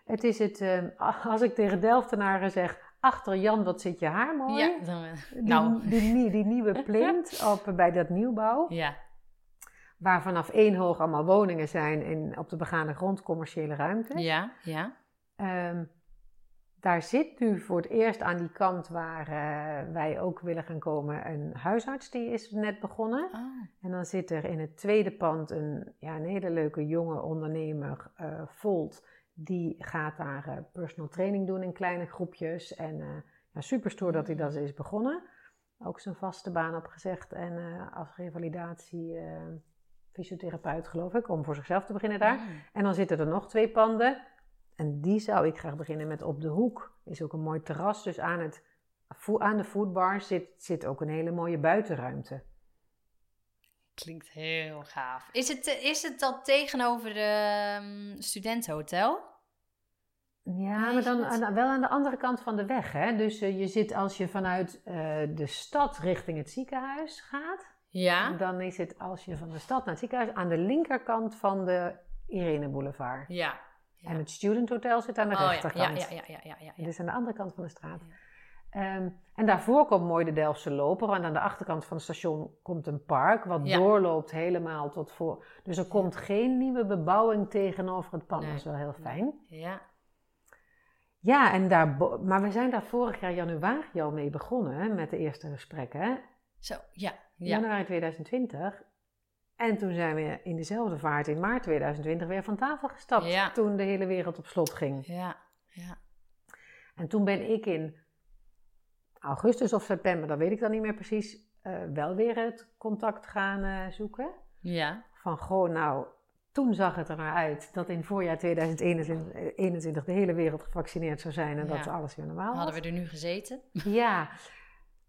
Het is het, eh, als ik tegen Delftenaren zeg, achter Jan, wat zit je haar mooi. Ja, dan, eh, Die, nou. die, die nieuwe plint op, bij dat nieuwbouw. Ja, Waar vanaf één hoog allemaal woningen zijn en op de begane grond commerciële ruimte. ja, ja. Ehm, daar zit nu voor het eerst aan die kant waar eh, wij ook willen gaan komen een huisarts die is net begonnen. Oh, En dan zit er in het tweede pand een, ja, een hele leuke jonge ondernemer, eh, Volt. Die gaat daar eh, personal training doen in kleine groepjes. En ja, super stoer dat hij dat is begonnen. Ook zijn vaste baan opgezegd en als revalidatie fysiotherapeut geloof ik, om voor zichzelf te beginnen daar. Mm. En dan zitten er nog twee panden. En die zou ik graag beginnen met op de hoek. Is ook een mooi terras. Dus aan, het, aan de foodbar zit, zit ook een hele mooie buitenruimte. Klinkt heel gaaf. Is het, eh, is het dat tegenover de um, studentenhotel? Ja, maar dan aan- wel aan de andere kant van de weg. Hè? Dus eh, je zit als je vanuit eh, de stad richting het ziekenhuis gaat. Ja. Dan is het als je van de stad naar het ziekenhuis aan de linkerkant van de Irene Boulevard. Ja. Ja. En het Student Hotel zit aan de oh, rechterkant. ja, ja, ja, ja, ja, ja. Dus aan de andere kant van de straat. Ehm, en daarvoor komt mooi de Delftse Loper. En aan de achterkant van het station komt een park. Wat Ja. doorloopt helemaal tot voor. Dus er komt geen nieuwe bebouwing tegenover het pand. Nee. Dat is wel heel fijn. Ja. Ja, en daar, maar we zijn daar vorig jaar januari al mee begonnen. hè, Met de eerste gesprekken. Zo, ja. Ja. Januari 2020. En toen zijn we in dezelfde vaart in maart 2020 weer van tafel gestapt. Ja. Toen de hele wereld op slot ging. Ja. Ja. En toen ben ik in augustus of september, dat weet ik dan niet meer precies, eh, wel weer het contact gaan eh, zoeken. Ja. Van goh, nou, toen zag het er naar uit dat in voorjaar 2021 de hele wereld gevaccineerd zou zijn en Ja. dat alles weer normaal was. Hadden we er nu gezeten? Ja,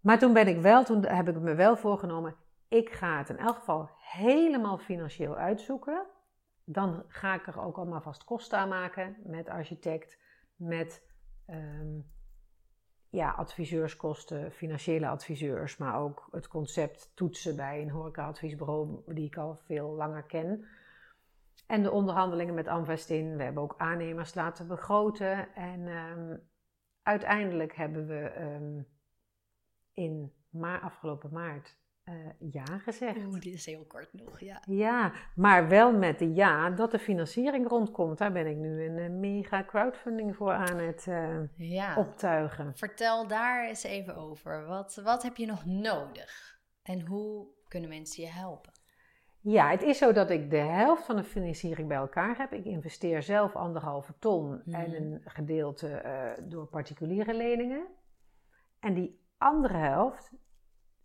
maar toen ben ik wel, toen heb ik me wel voorgenomen, ik ga het in elk geval helemaal financieel uitzoeken. Dan ga ik er ook allemaal vast kosten aan maken met architect, met ehm, ja, adviseurskosten, financiële adviseurs, maar ook het concept toetsen bij een horecaadviesbureau die ik al veel langer ken. En de onderhandelingen met Amvestin. We hebben ook aannemers laten begroten. En ehm, uiteindelijk hebben we ehm, in afgelopen maart eh, ja gezegd. Oeh, dit is heel kort nog, ja. Ja, maar wel met de ja dat de financiering rondkomt. Daar ben ik nu een eh, mega crowdfunding voor aan het eh, Ja. optuigen. Vertel daar eens even over. Wat, wat heb je nog nodig? En hoe kunnen mensen je helpen? Ja, het is zo dat ik de helft van de financiering bij elkaar heb. Ik investeer zelf anderhalve ton Mhm. en een gedeelte door particuliere leningen. En die andere helft,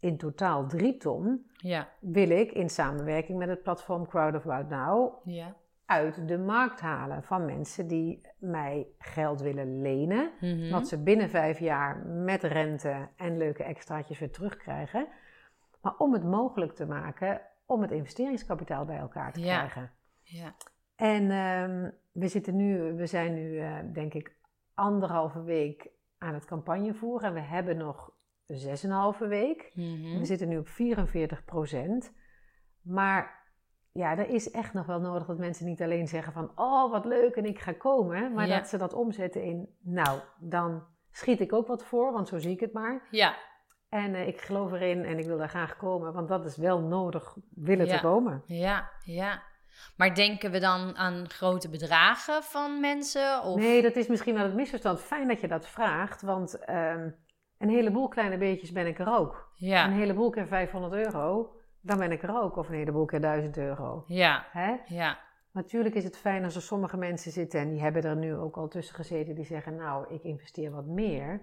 in totaal drie ton, Ja. wil ik in samenwerking met het platform Crowd of About Now Ja. uit de markt halen van mensen die mij geld willen lenen. Mhm. Wat ze binnen vijf jaar met rente en leuke extraatjes weer terugkrijgen. Maar om het mogelijk te maken om het investeringskapitaal bij elkaar te Ja. krijgen. Ja. En ehm, we, zitten nu, we zijn nu, eh, denk ik, anderhalve week aan het campagne voeren. En we hebben nog zes en een halve week. Mhm. We zitten nu op 44 procent. Maar ja, er is echt nog wel nodig dat mensen niet alleen zeggen van... oh, wat leuk en ik ga komen. Maar Ja. dat ze dat omzetten in... nou, dan schiet ik ook wat voor, want zo zie ik het maar. Ja. En eh, ik geloof erin en ik wil daar graag komen. Want dat is wel nodig willen Ja. te komen. Ja. Ja. Maar denken we dan aan grote bedragen van mensen? Of... Nee, dat is misschien wel het misverstand. Fijn dat je dat vraagt, want ehm, een heleboel kleine beetjes ben ik er ook. Een Ja. heleboel keer 500 euro, dan ben ik er ook. Of een heleboel keer 1000 euro. Ja. Hè? Ja. Natuurlijk is het fijn als er sommige mensen zitten, en die hebben er nu ook al tussen gezeten, die zeggen, nou, ik investeer wat meer.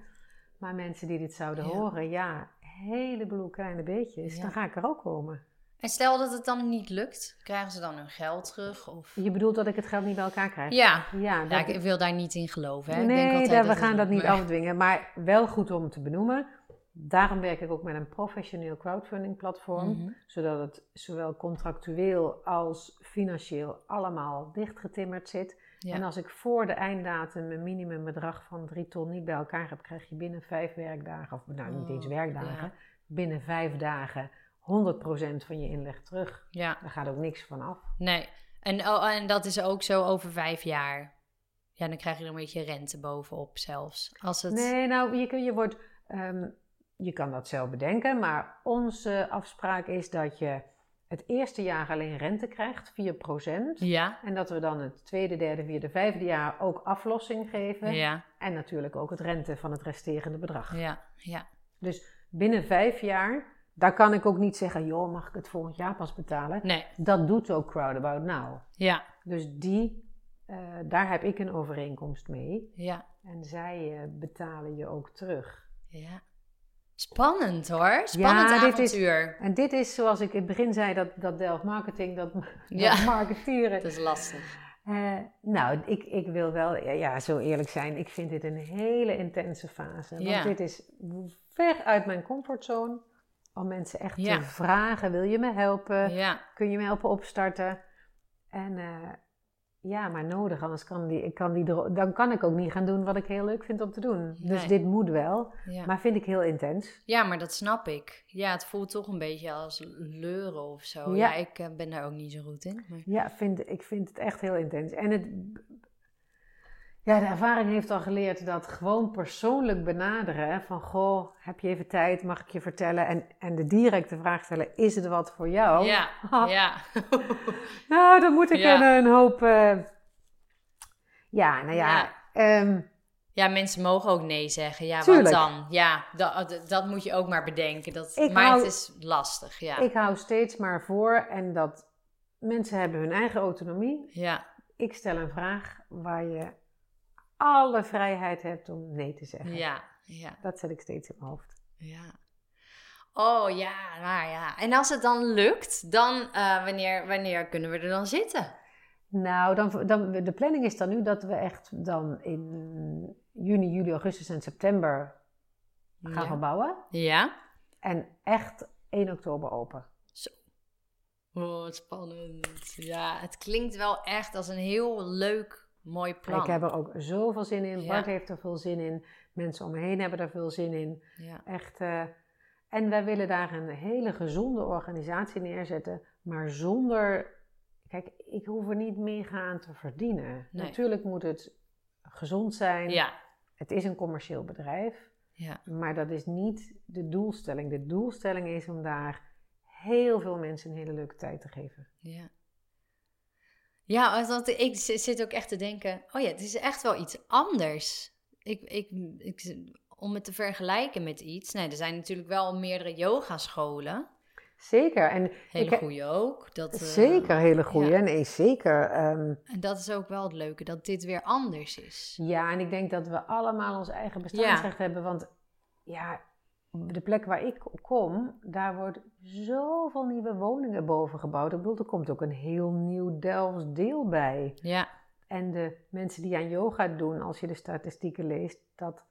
Maar mensen die dit zouden Ja. horen, ja, een heleboel kleine beetjes, Ja. dan ga ik er ook komen. En stel dat het dan niet lukt, krijgen ze dan hun geld terug? Of... Je bedoelt dat ik het geld niet bij elkaar krijg? Ja. Ja, Ja, dat- ik wil daar niet in geloven. Hè? ik denk Nee, altijd daar, we gaan dat niet maar- afdwingen. Maar wel goed om te benoemen. Daarom werk ik ook met een professioneel crowdfunding platform. Mhm. Zodat het zowel contractueel als financieel allemaal dichtgetimmerd zit. Ja. En als ik voor de einddatum een minimumbedrag van 3 ton niet bij elkaar heb, krijg je binnen vijf werkdagen, of nou niet eens Oh, werkdagen, ja. binnen vijf dagen 100% van je inleg terug. ja. Daar gaat ook niks van af. Nee. En, oh, en dat is ook zo over vijf jaar. Ja, dan krijg je er een beetje rente bovenop zelfs. Als het... Nee, nou, je, je, wordt, ehm, je kan dat zelf bedenken, maar onze afspraak is dat je het eerste jaar alleen rente krijgt, 4%. Ja, En dat we dan het tweede, derde, vierde, vijfde jaar ook aflossing geven. ja, En natuurlijk ook het rente van het resterende bedrag. ja, ja. Dus binnen vijf jaar, daar kan ik ook niet zeggen, joh, mag ik het volgend jaar pas betalen? Nee, Dat doet ook Crowdabout Now. ja, Dus die, eh, daar heb ik een overeenkomst mee. ja, En zij eh, betalen je ook terug. ja. Spannend hoor. Spannend Ja, dit is- avontuur. En dit is zoals ik in het begin zei, dat, dat Delft Marketing, dat, Ja. dat marketeren. Dat is lastig. Eh, nou, ik, ik wil wel, ja, ja, zo eerlijk zijn, ik vind dit een hele intense fase. Want Ja. dit is ver uit mijn comfortzone. Om mensen echt Ja. te vragen, wil je me helpen? Ja, Kun je me helpen opstarten? En eh, ja, maar nodig, anders kan die, ik kan die, dan kan ik ook niet gaan doen wat ik heel leuk vind om te doen. Dus dit moet wel, ja. maar vind ik heel intens. ja, maar dat snap ik. Ja, het voelt toch een beetje als leuren of zo. Ja. Ja, ik eh, ben daar ook niet zo goed in. Maar... Ja, vind, ik vind het echt heel intens. En het, ja, de ervaring heeft al geleerd dat gewoon persoonlijk benaderen, van goh, heb je even tijd, mag ik je vertellen? En, en de directe vraag stellen, is het wat voor jou? Ja, ja. Nou, dan moet ik Ja. een, een hoop... eh, ja, nou ja, Ja. ehm, Ja, mensen mogen ook nee zeggen. Ja, Tuurlijk. wat dan? Ja, dat, dat moet je ook maar bedenken. Dat, Ik maar hou- het is lastig, ja. ik hou steeds maar voor en dat mensen hebben hun eigen autonomie. Ja, Ik stel een vraag waar je alle vrijheid hebt om nee te zeggen. ja, ja, Dat zet ik steeds in mijn hoofd. ja. Oh ja, nou ja. En als het dan lukt, dan eh, wanneer, wanneer kunnen we er dan zitten? Nou, dan, dan, de planning is dan nu dat we echt dan in juni, juli, augustus en september gaan ja. verbouwen. Ja? En echt 1 oktober open. Zo. Oh, wat spannend. Ja, het klinkt wel echt als een heel leuk, mooi plan. Ik heb er ook zoveel zin in. Ja. Bart heeft er veel zin in. Mensen om me heen hebben er veel zin in. Ja, Echt. eh, en wij willen daar een hele gezonde organisatie neerzetten. Maar zonder. Kijk, ik hoef er niet mega aan te verdienen. Nee. Natuurlijk moet het gezond zijn. ja, Het is een commercieel bedrijf. ja. Maar dat is niet de doelstelling. De doelstelling is om daar heel veel mensen een hele leuke tijd te geven. Ja. Ja, want ik zit ook echt te denken, oh ja, het is echt wel iets anders. Ik, ik, ik, om het te vergelijken met iets, nee, er zijn natuurlijk wel meerdere yogascholen. Zeker. En Hele goede ook. Dat, eh, zeker hele goede. ja. Nee, zeker. ehm, En dat is ook wel het leuke, dat dit weer anders is. ja, en ik denk dat we allemaal ons eigen bestaansrecht hebben. Want ja, de plek waar ik kom, daar wordt zoveel nieuwe woningen boven gebouwd. Ik bedoel, er komt ook een heel nieuw Delfts deel bij. Ja, En de mensen die aan yoga doen, als je de statistieken leest, dat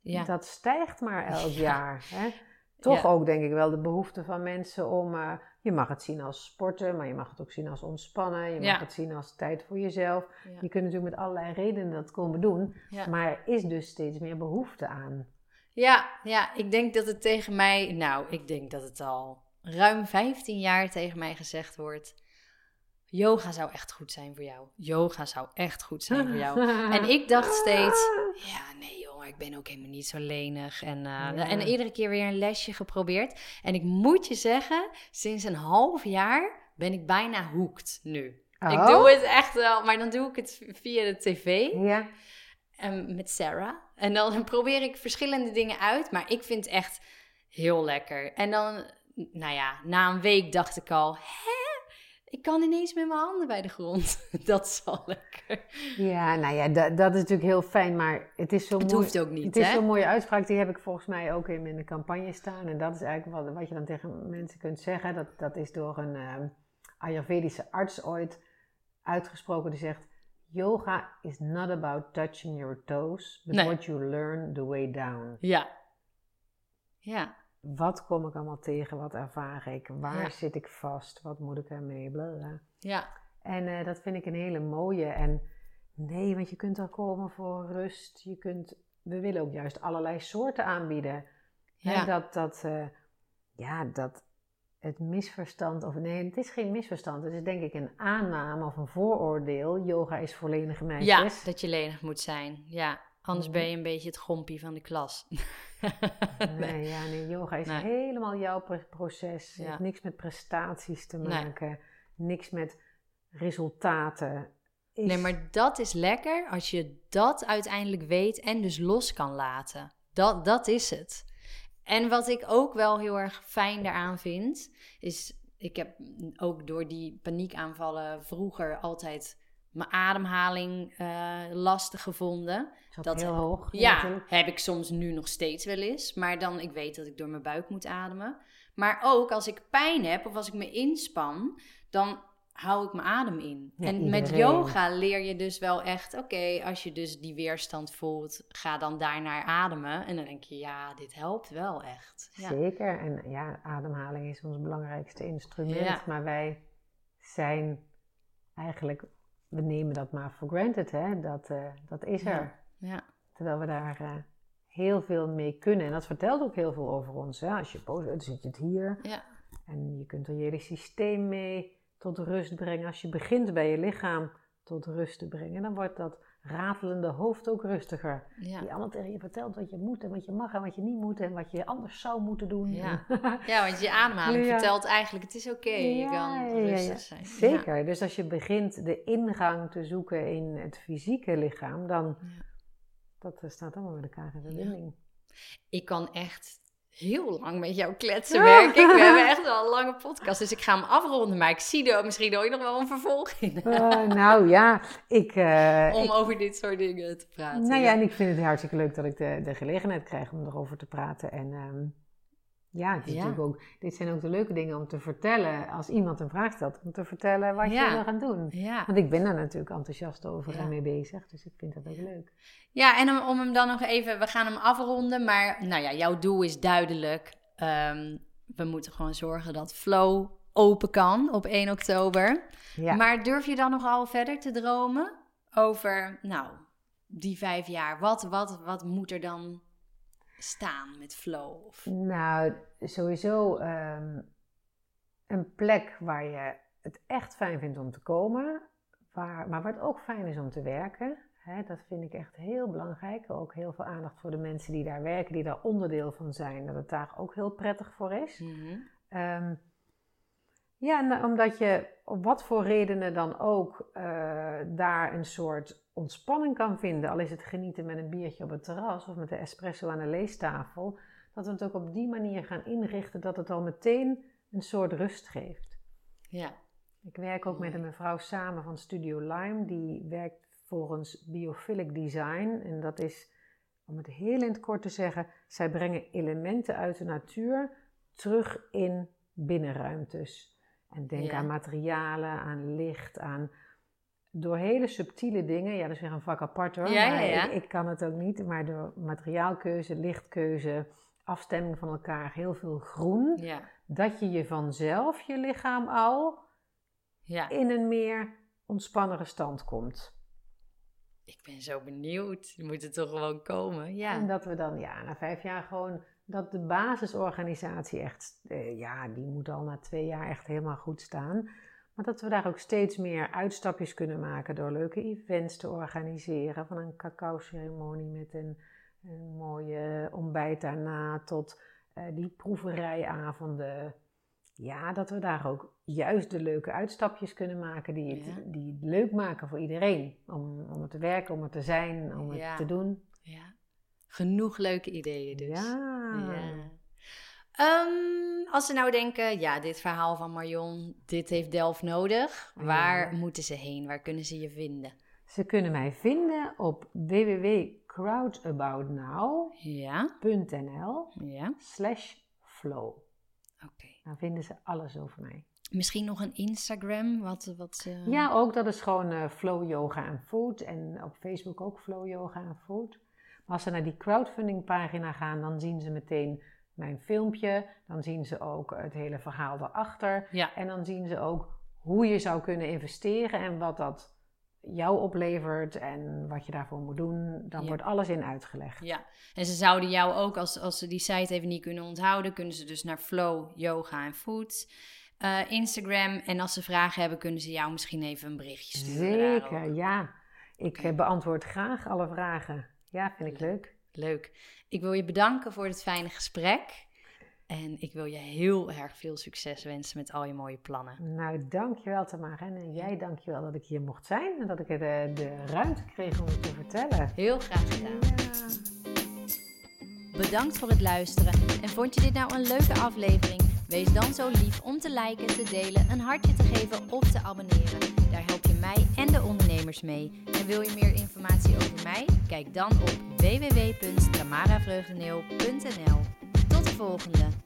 ja. Dat stijgt maar elk Ja. jaar. Hè? Toch Ja. ook denk ik wel de behoefte van mensen om... eh, je mag het zien als sporten, maar je mag het ook zien als ontspannen. Je mag het zien als tijd voor jezelf. Je kunt natuurlijk met allerlei redenen dat komen doen. Maar er is dus steeds meer behoefte aan. Ja, ja, ik denk dat het tegen mij, nou, ik denk dat het al ruim 15 jaar tegen mij gezegd wordt. Yoga zou echt goed zijn voor jou. Yoga zou echt goed zijn voor jou. En ik dacht steeds, ja, nee jongen, ik ben ook helemaal niet zo lenig. En, eh, Ja. en iedere keer weer een lesje geprobeerd. En ik moet je zeggen, sinds een half jaar ben ik bijna hoekt nu. Ik Oh? doe het echt wel, maar dan doe ik het via de tv Ja, en met Sarah. En dan probeer ik verschillende dingen uit, maar ik vind het echt heel lekker. En dan, nou ja, na een week dacht ik al, hè? Ik kan ineens met mijn handen bij de grond. Dat is al lekker. ja nou ja, dat, dat is natuurlijk heel fijn. Maar het is zo Het mooi. hoeft ook niet, Het is zo'n mooie uitspraak, die heb ik volgens mij ook in mijn campagne staan. En dat is eigenlijk wat, wat je dan tegen mensen kunt zeggen. Dat, dat is door een ehm, Ayurvedische arts ooit uitgesproken. Die zegt, yoga is not about touching your toes, but Nee. what you learn the way down. Ja. Ja. Wat kom ik allemaal tegen? Wat ervaar ik? Waar Ja. zit ik vast? Wat moet ik ermee? Blablabla. Ja. En eh, dat vind ik een hele mooie. En nee, want je kunt er komen voor rust. Je kunt, we willen ook juist allerlei soorten aanbieden. Ja. dat, dat, eh, ja, dat het misverstand, of nee, het is geen misverstand. Het is denk ik een aanname of een vooroordeel. Yoga is voor lenige meisjes. Ja, dat je lenig moet zijn. Ja, anders ben je een beetje het gompie van de klas. nee, ja, nee, yoga is helemaal jouw proces. Het heeft niks met prestaties te maken. Niks met resultaten. Nee, maar dat is lekker als je dat uiteindelijk weet en dus los kan laten. Dat, dat is het. En wat ik ook wel heel erg fijn daaraan vind, is ik heb ook door die paniekaanvallen vroeger altijd mijn ademhaling uh, lastig gevonden. Dat heel hoog. Ja, heb ik soms nu nog steeds wel eens. Maar dan, ik weet dat ik door mijn buik moet ademen. Maar ook als ik pijn heb of als ik me inspan, dan hou ik mijn adem in. en met yoga leer je dus wel echt, oké, als je dus die weerstand voelt, ga dan daarnaar ademen. En dan denk je, ja, dit helpt wel echt. Ja. Zeker. En ja, ademhaling is ons belangrijkste instrument. Maar wij zijn eigenlijk, we nemen dat maar voor granted, hè. Dat, uh, dat is er. Ja. Terwijl we daar... Uh, heel veel mee kunnen. En dat vertelt ook heel veel over ons. Hè? Als je boos bent, zit je het hier. Ja. En je kunt er je hele systeem mee tot rust brengen. Als je begint bij je lichaam tot rust te brengen, dan wordt dat ratelende hoofd ook rustiger. Ja. Die allemaal tegen je vertelt wat je moet en wat je mag en wat je niet moet en wat je anders zou moeten doen. Ja, ja want je ademhaling vertelt eigenlijk, het is oké, je kan rustig zijn. Zeker, dus als je begint de ingang te zoeken in het fysieke lichaam, dan dat staat allemaal met elkaar in verbinding. Ik kan echt heel lang met jou kletsen, merk ik. We hebben echt wel een lange podcast, dus ik ga hem afronden. Maar ik zie er misschien ooit nog wel een vervolging. Uh, nou ja, ik... Uh, om over dit soort dingen te praten. Nou ja, en ik vind het hartstikke leuk dat ik de, de gelegenheid krijg om erover te praten. En um, ja, het is Natuurlijk ook, dit zijn ook de leuke dingen om te vertellen. Als iemand een vraag stelt, om te vertellen wat je wil gaan doen. Want ik ben daar natuurlijk enthousiast over en mee bezig. Dus ik vind dat ook leuk. Ja, en om, om, hem dan nog even... We gaan hem afronden. Maar nou ja, jouw doel is duidelijk. Um, we moeten gewoon zorgen dat Flow open kan op 1 oktober. Maar durf je dan nogal verder te dromen over... Nou, die vijf jaar. Wat, wat, wat moet er dan staan met flow? Of... Nou, sowieso um, een plek waar je het echt fijn vindt om te komen, waar, maar waar het ook fijn is om te werken. Dat vind ik echt heel belangrijk. Ook heel veel aandacht voor de mensen die daar werken, die daar onderdeel van zijn. Dat het daar ook heel prettig voor is. Mm ja, nou, omdat je op wat voor redenen dan ook uh, daar een soort ontspanning kan vinden. Al is het genieten met een biertje op het terras of met de espresso aan de leestafel. Dat we het ook op die manier gaan inrichten dat het al meteen een soort rust geeft. Ja. Ik werk ook met een mevrouw samen van Studio Lime. Die werkt volgens Biophilic Design. En dat is, om het heel in het kort te zeggen, zij brengen elementen uit de natuur terug in binnenruimtes. En denk aan materialen, aan licht, aan door hele subtiele dingen. Ja, dat is weer een vak apart hoor. Ja, ja, ik, ik, kan het ook niet. Maar door materiaalkeuze, lichtkeuze, afstemming van elkaar, heel veel groen. Dat je je vanzelf, je lichaam al, in een meer ontspannere stand komt. Ik ben zo benieuwd. Je moet er toch gewoon komen. Ja. En dat we dan ja, na vijf jaar gewoon dat de basisorganisatie echt, eh, ja, die moet al na twee jaar echt helemaal goed staan. Maar dat we daar ook steeds meer uitstapjes kunnen maken door leuke events te organiseren. Van een cacao-ceremonie met een, een mooie ontbijt daarna tot uh, die proeverijavonden. Ja, dat we daar ook juist de leuke uitstapjes kunnen maken die het, die het leuk maken voor iedereen. Om, om het te werken, om het te zijn, om het te doen. Ja. Genoeg leuke ideeën dus. Ja. ja. Ehm, als ze nou denken, ja, dit verhaal van Marion, dit heeft Delft nodig. Waar moeten ze heen? Waar kunnen ze je vinden? Ze kunnen mij vinden op www.crowdaboutnow.nl ja. slash flow. Oké. Dan vinden ze alles over mij. Misschien nog een Instagram? Wat, wat, Ja, ook dat is gewoon uh, Flow Yoga en Food. En op Facebook ook Flow Yoga en Food. Als ze naar die crowdfunding pagina gaan, dan zien ze meteen mijn filmpje. Dan zien ze ook het hele verhaal daarachter. Ja. En dan zien ze ook hoe je zou kunnen investeren en wat dat jou oplevert en wat je daarvoor moet doen. Dan Ja. wordt alles in uitgelegd. Ja, en ze zouden jou ook, als, als ze die site even niet kunnen onthouden, kunnen ze dus naar Flow, Yoga en Food, eh, Instagram. En als ze vragen hebben, kunnen ze jou misschien even een berichtje sturen. Zeker, ja. Ik eh, beantwoord graag alle vragen. Ja, vind ik leuk. Leuk. Ik wil je bedanken voor het fijne gesprek. En ik wil je heel erg veel succes wensen met al je mooie plannen. Nou, dankjewel Tamara. En jij dankjewel dat ik hier mocht zijn en dat ik de, de ruimte kreeg om het te vertellen. Heel graag gedaan. Ja. Bedankt voor het luisteren. En vond je dit nou een leuke aflevering? Wees dan zo lief om te liken, te delen, een hartje te geven of te abonneren. Daar help je mij en de ondernemers mee. En wil je meer informatie over mij? Kijk dan op www.tamaravreugdeneel.nl. Tot de volgende!